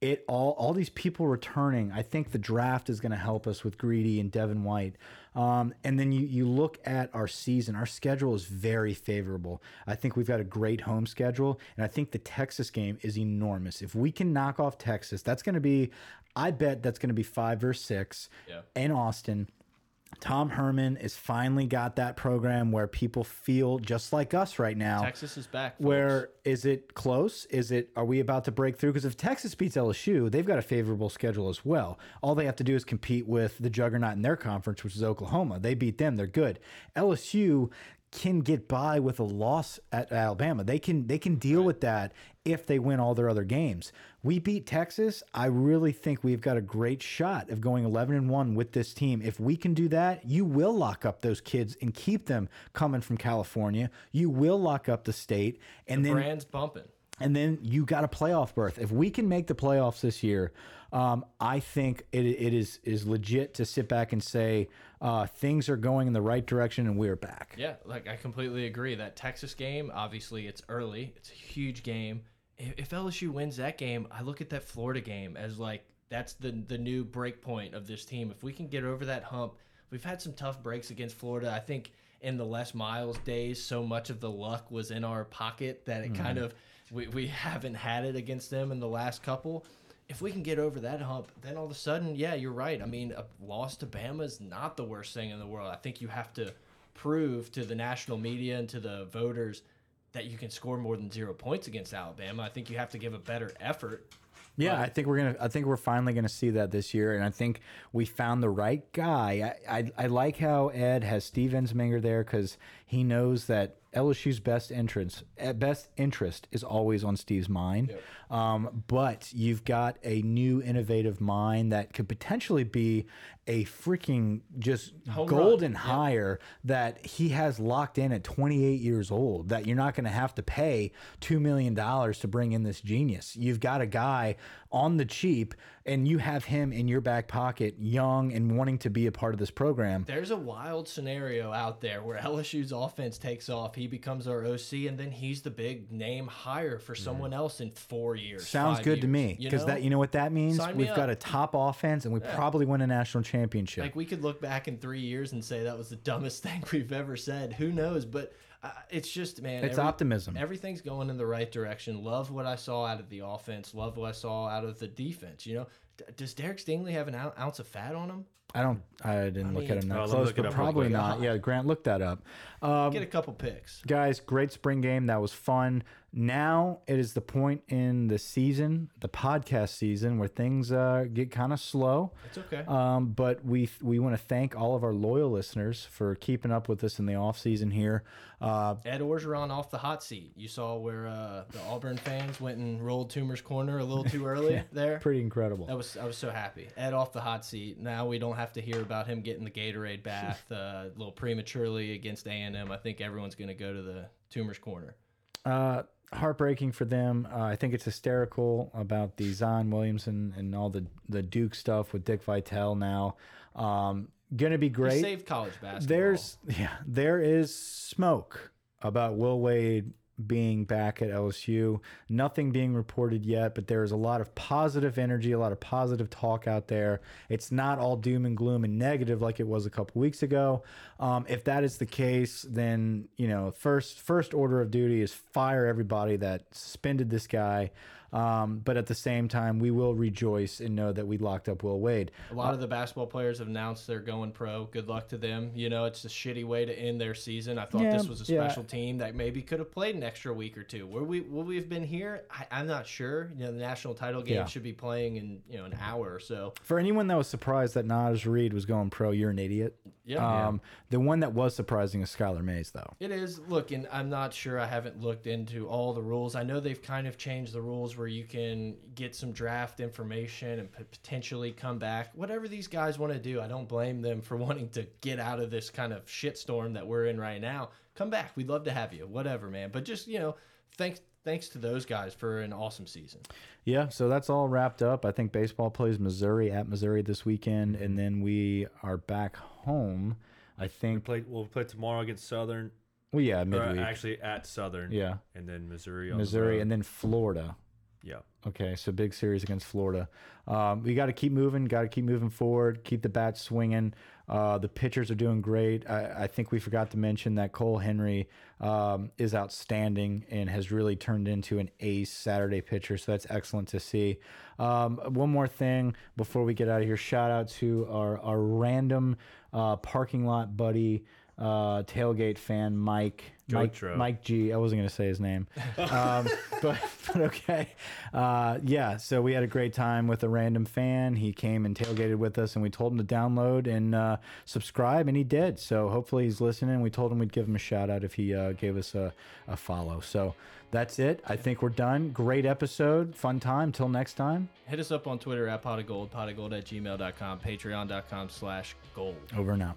It all all these people returning. I think the draft is going to help us with Greedy and Devin White. Um, and then you you look at our season. Our schedule is very favorable. I think we've got a great home schedule, and I think the Texas game is enormous. If we can knock off Texas, that's going to be. I bet that's going to be five or six Yeah. in Austin. Tom Herman has finally got that program where people feel just like us right now. Texas is back. folks. Where is it close? Is it are we about to break through? Because if Texas beats LSU, they've got a favorable schedule as well. All they have to do is compete with the juggernaut in their conference, which is Oklahoma. They beat them, they're good. LSU can get by with a loss at Alabama. They can they can deal with that if they win all their other games. We beat Texas. I really think we've got a great shot of going 11 and 1 with this team. If we can do that, you will lock up those kids and keep them coming from California. You will lock up the state and then brand's bumping. And then you got a playoff berth. If we can make the playoffs this year, um, I think it, it is is legit to sit back and say uh, things are going in the right direction and we're back. Yeah, like I completely agree. That Texas game, obviously, it's early. It's a huge game. If if LSU wins that game, I look at that Florida game as like that's the the new break point of this team. If we can get over that hump, we've had some tough breaks against Florida. I think in the Les Miles days, so much of the luck was in our pocket that it kind of we, we haven't had it against them in the last couple. If we can get over that hump, then all of a sudden, yeah, you're right. I mean, a loss to Bama is not the worst thing in the world. I think you have to prove to the national media and to the voters that you can score more than zero points against Alabama. I think you have to give a better effort. Yeah, I think we're gonna. I think we're finally gonna see that this year, and I think we found the right guy. I I, I like how Ed has Steve Ensminger there because He knows that LSU's best entrance, at best interest is always on Steve's mind. Um, but you've got a new innovative mind that could potentially be a freaking just Home golden hire that he has locked in at 28 years old. That you're not going to have to pay two million dollars to bring in this genius. You've got a guy on the cheap, and you have him in your back pocket, young and wanting to be a part of this program. There's a wild scenario out there where LSU's offense takes off, he becomes our OC, and then he's the big name hire for mm-hmm. someone else in four years. Sounds good to me because that you know what that means. Sign We've got a top offense, and we probably win a national championship. Like we could look back in three years and say that was the dumbest thing we've ever said. Who knows? But uh, it's just man, It's optimism. Everything's going in the right direction. Love what I saw out of the offense. Love what I saw out of the defense. You know, D does Derek Stingley have an ounce of fat on him? I don't. I didn't look at him that let me close, but probably not. Yeah, Grant, look that up. Um, Get a couple picks. guys, great spring game. That was fun. Now it is the point in the season, the podcast season, where things uh, get kind of slow. It's okay. Um, but we we want to thank all of our loyal listeners for keeping up with us in the off season here. Uh, Ed Orgeron off the hot seat. You saw where uh, the Auburn fans went and rolled Toomer's corner a little too early there. pretty incredible. That was I was so happy. Ed off the hot seat. Now we don't have to hear about him getting the Gatorade bath uh, a little prematurely against A and M. I think everyone's going to go to the Toomer's corner. Uh, heartbreaking for them. Uh, I think it's hysterical about the Zion Williamson and all the the Duke stuff with Dick Vitale now. Um, gonna be great. saved college basketball. There's yeah, there is smoke about Will Wade being back at LSU. Nothing being reported yet, but there is a lot of positive energy, a lot of positive talk out there. It's not all doom and gloom and negative like it was a couple weeks ago. Um, if that is the case, then you know, first first order of duty is fire everybody that suspended this guy. Um, but at the same time, we will rejoice and know that we locked up Will Wade. a lot of the basketball players have announced they're going pro. Good luck to them. You know, it's a shitty way to end their season. I thought Yeah, this was a yeah. special team that maybe could have played an extra week or two. Where we would we have been here? I, I'm not sure. You know, the national title game Yeah. should be playing in you know an hour or so. For anyone that was surprised that Naz Reid was going pro, you're an idiot. Yeah. Um, the one that was surprising is Skylar Mays, though. It is. Look, and I'm not sure. I haven't looked into all the rules. I know they've kind of changed the rules where you can get some draft information and potentially come back. Whatever these guys want to do, I don't blame them for wanting to get out of this kind of shitstorm that we're in right now. Come back. We'd love to have you. Whatever, man. But just you know, thanks thanks to those guys for an awesome season. Yeah, so that's all wrapped up. I think baseball plays Missouri at Missouri this weekend, and then we are back home. I think. Play, we'll play tomorrow against Southern. Well, yeah, Or actually at Southern. Yeah. And then Missouri. On Missouri, the and then Florida. Yeah. Okay, so big series against Florida. Um, we got to keep moving. Got to keep moving forward. Keep the bats swinging. Uh, the pitchers are doing great. I, I think we forgot to mention that Cole Henry um, is outstanding and has really turned into an ace Saturday pitcher. So that's excellent to see. Um, one more thing before we get out of here. Shout out to our our random uh, parking lot buddy, uh, tailgate fan Mike. Mike, Mike G. I wasn't gonna say his name, um, but but okay. Uh, yeah, so we had a great time with a random fan. He came and tailgated with us, and we told him to download and uh, subscribe, and he did. So hopefully he's listening. We told him we'd give him a shout out if he uh, gave us a, a follow. So that's it. I think we're done. Great episode, fun time. Till next time. Hit us up on Twitter at pot of gold, pot of gold at gmail.com, patreon.com slash gold. Over and out.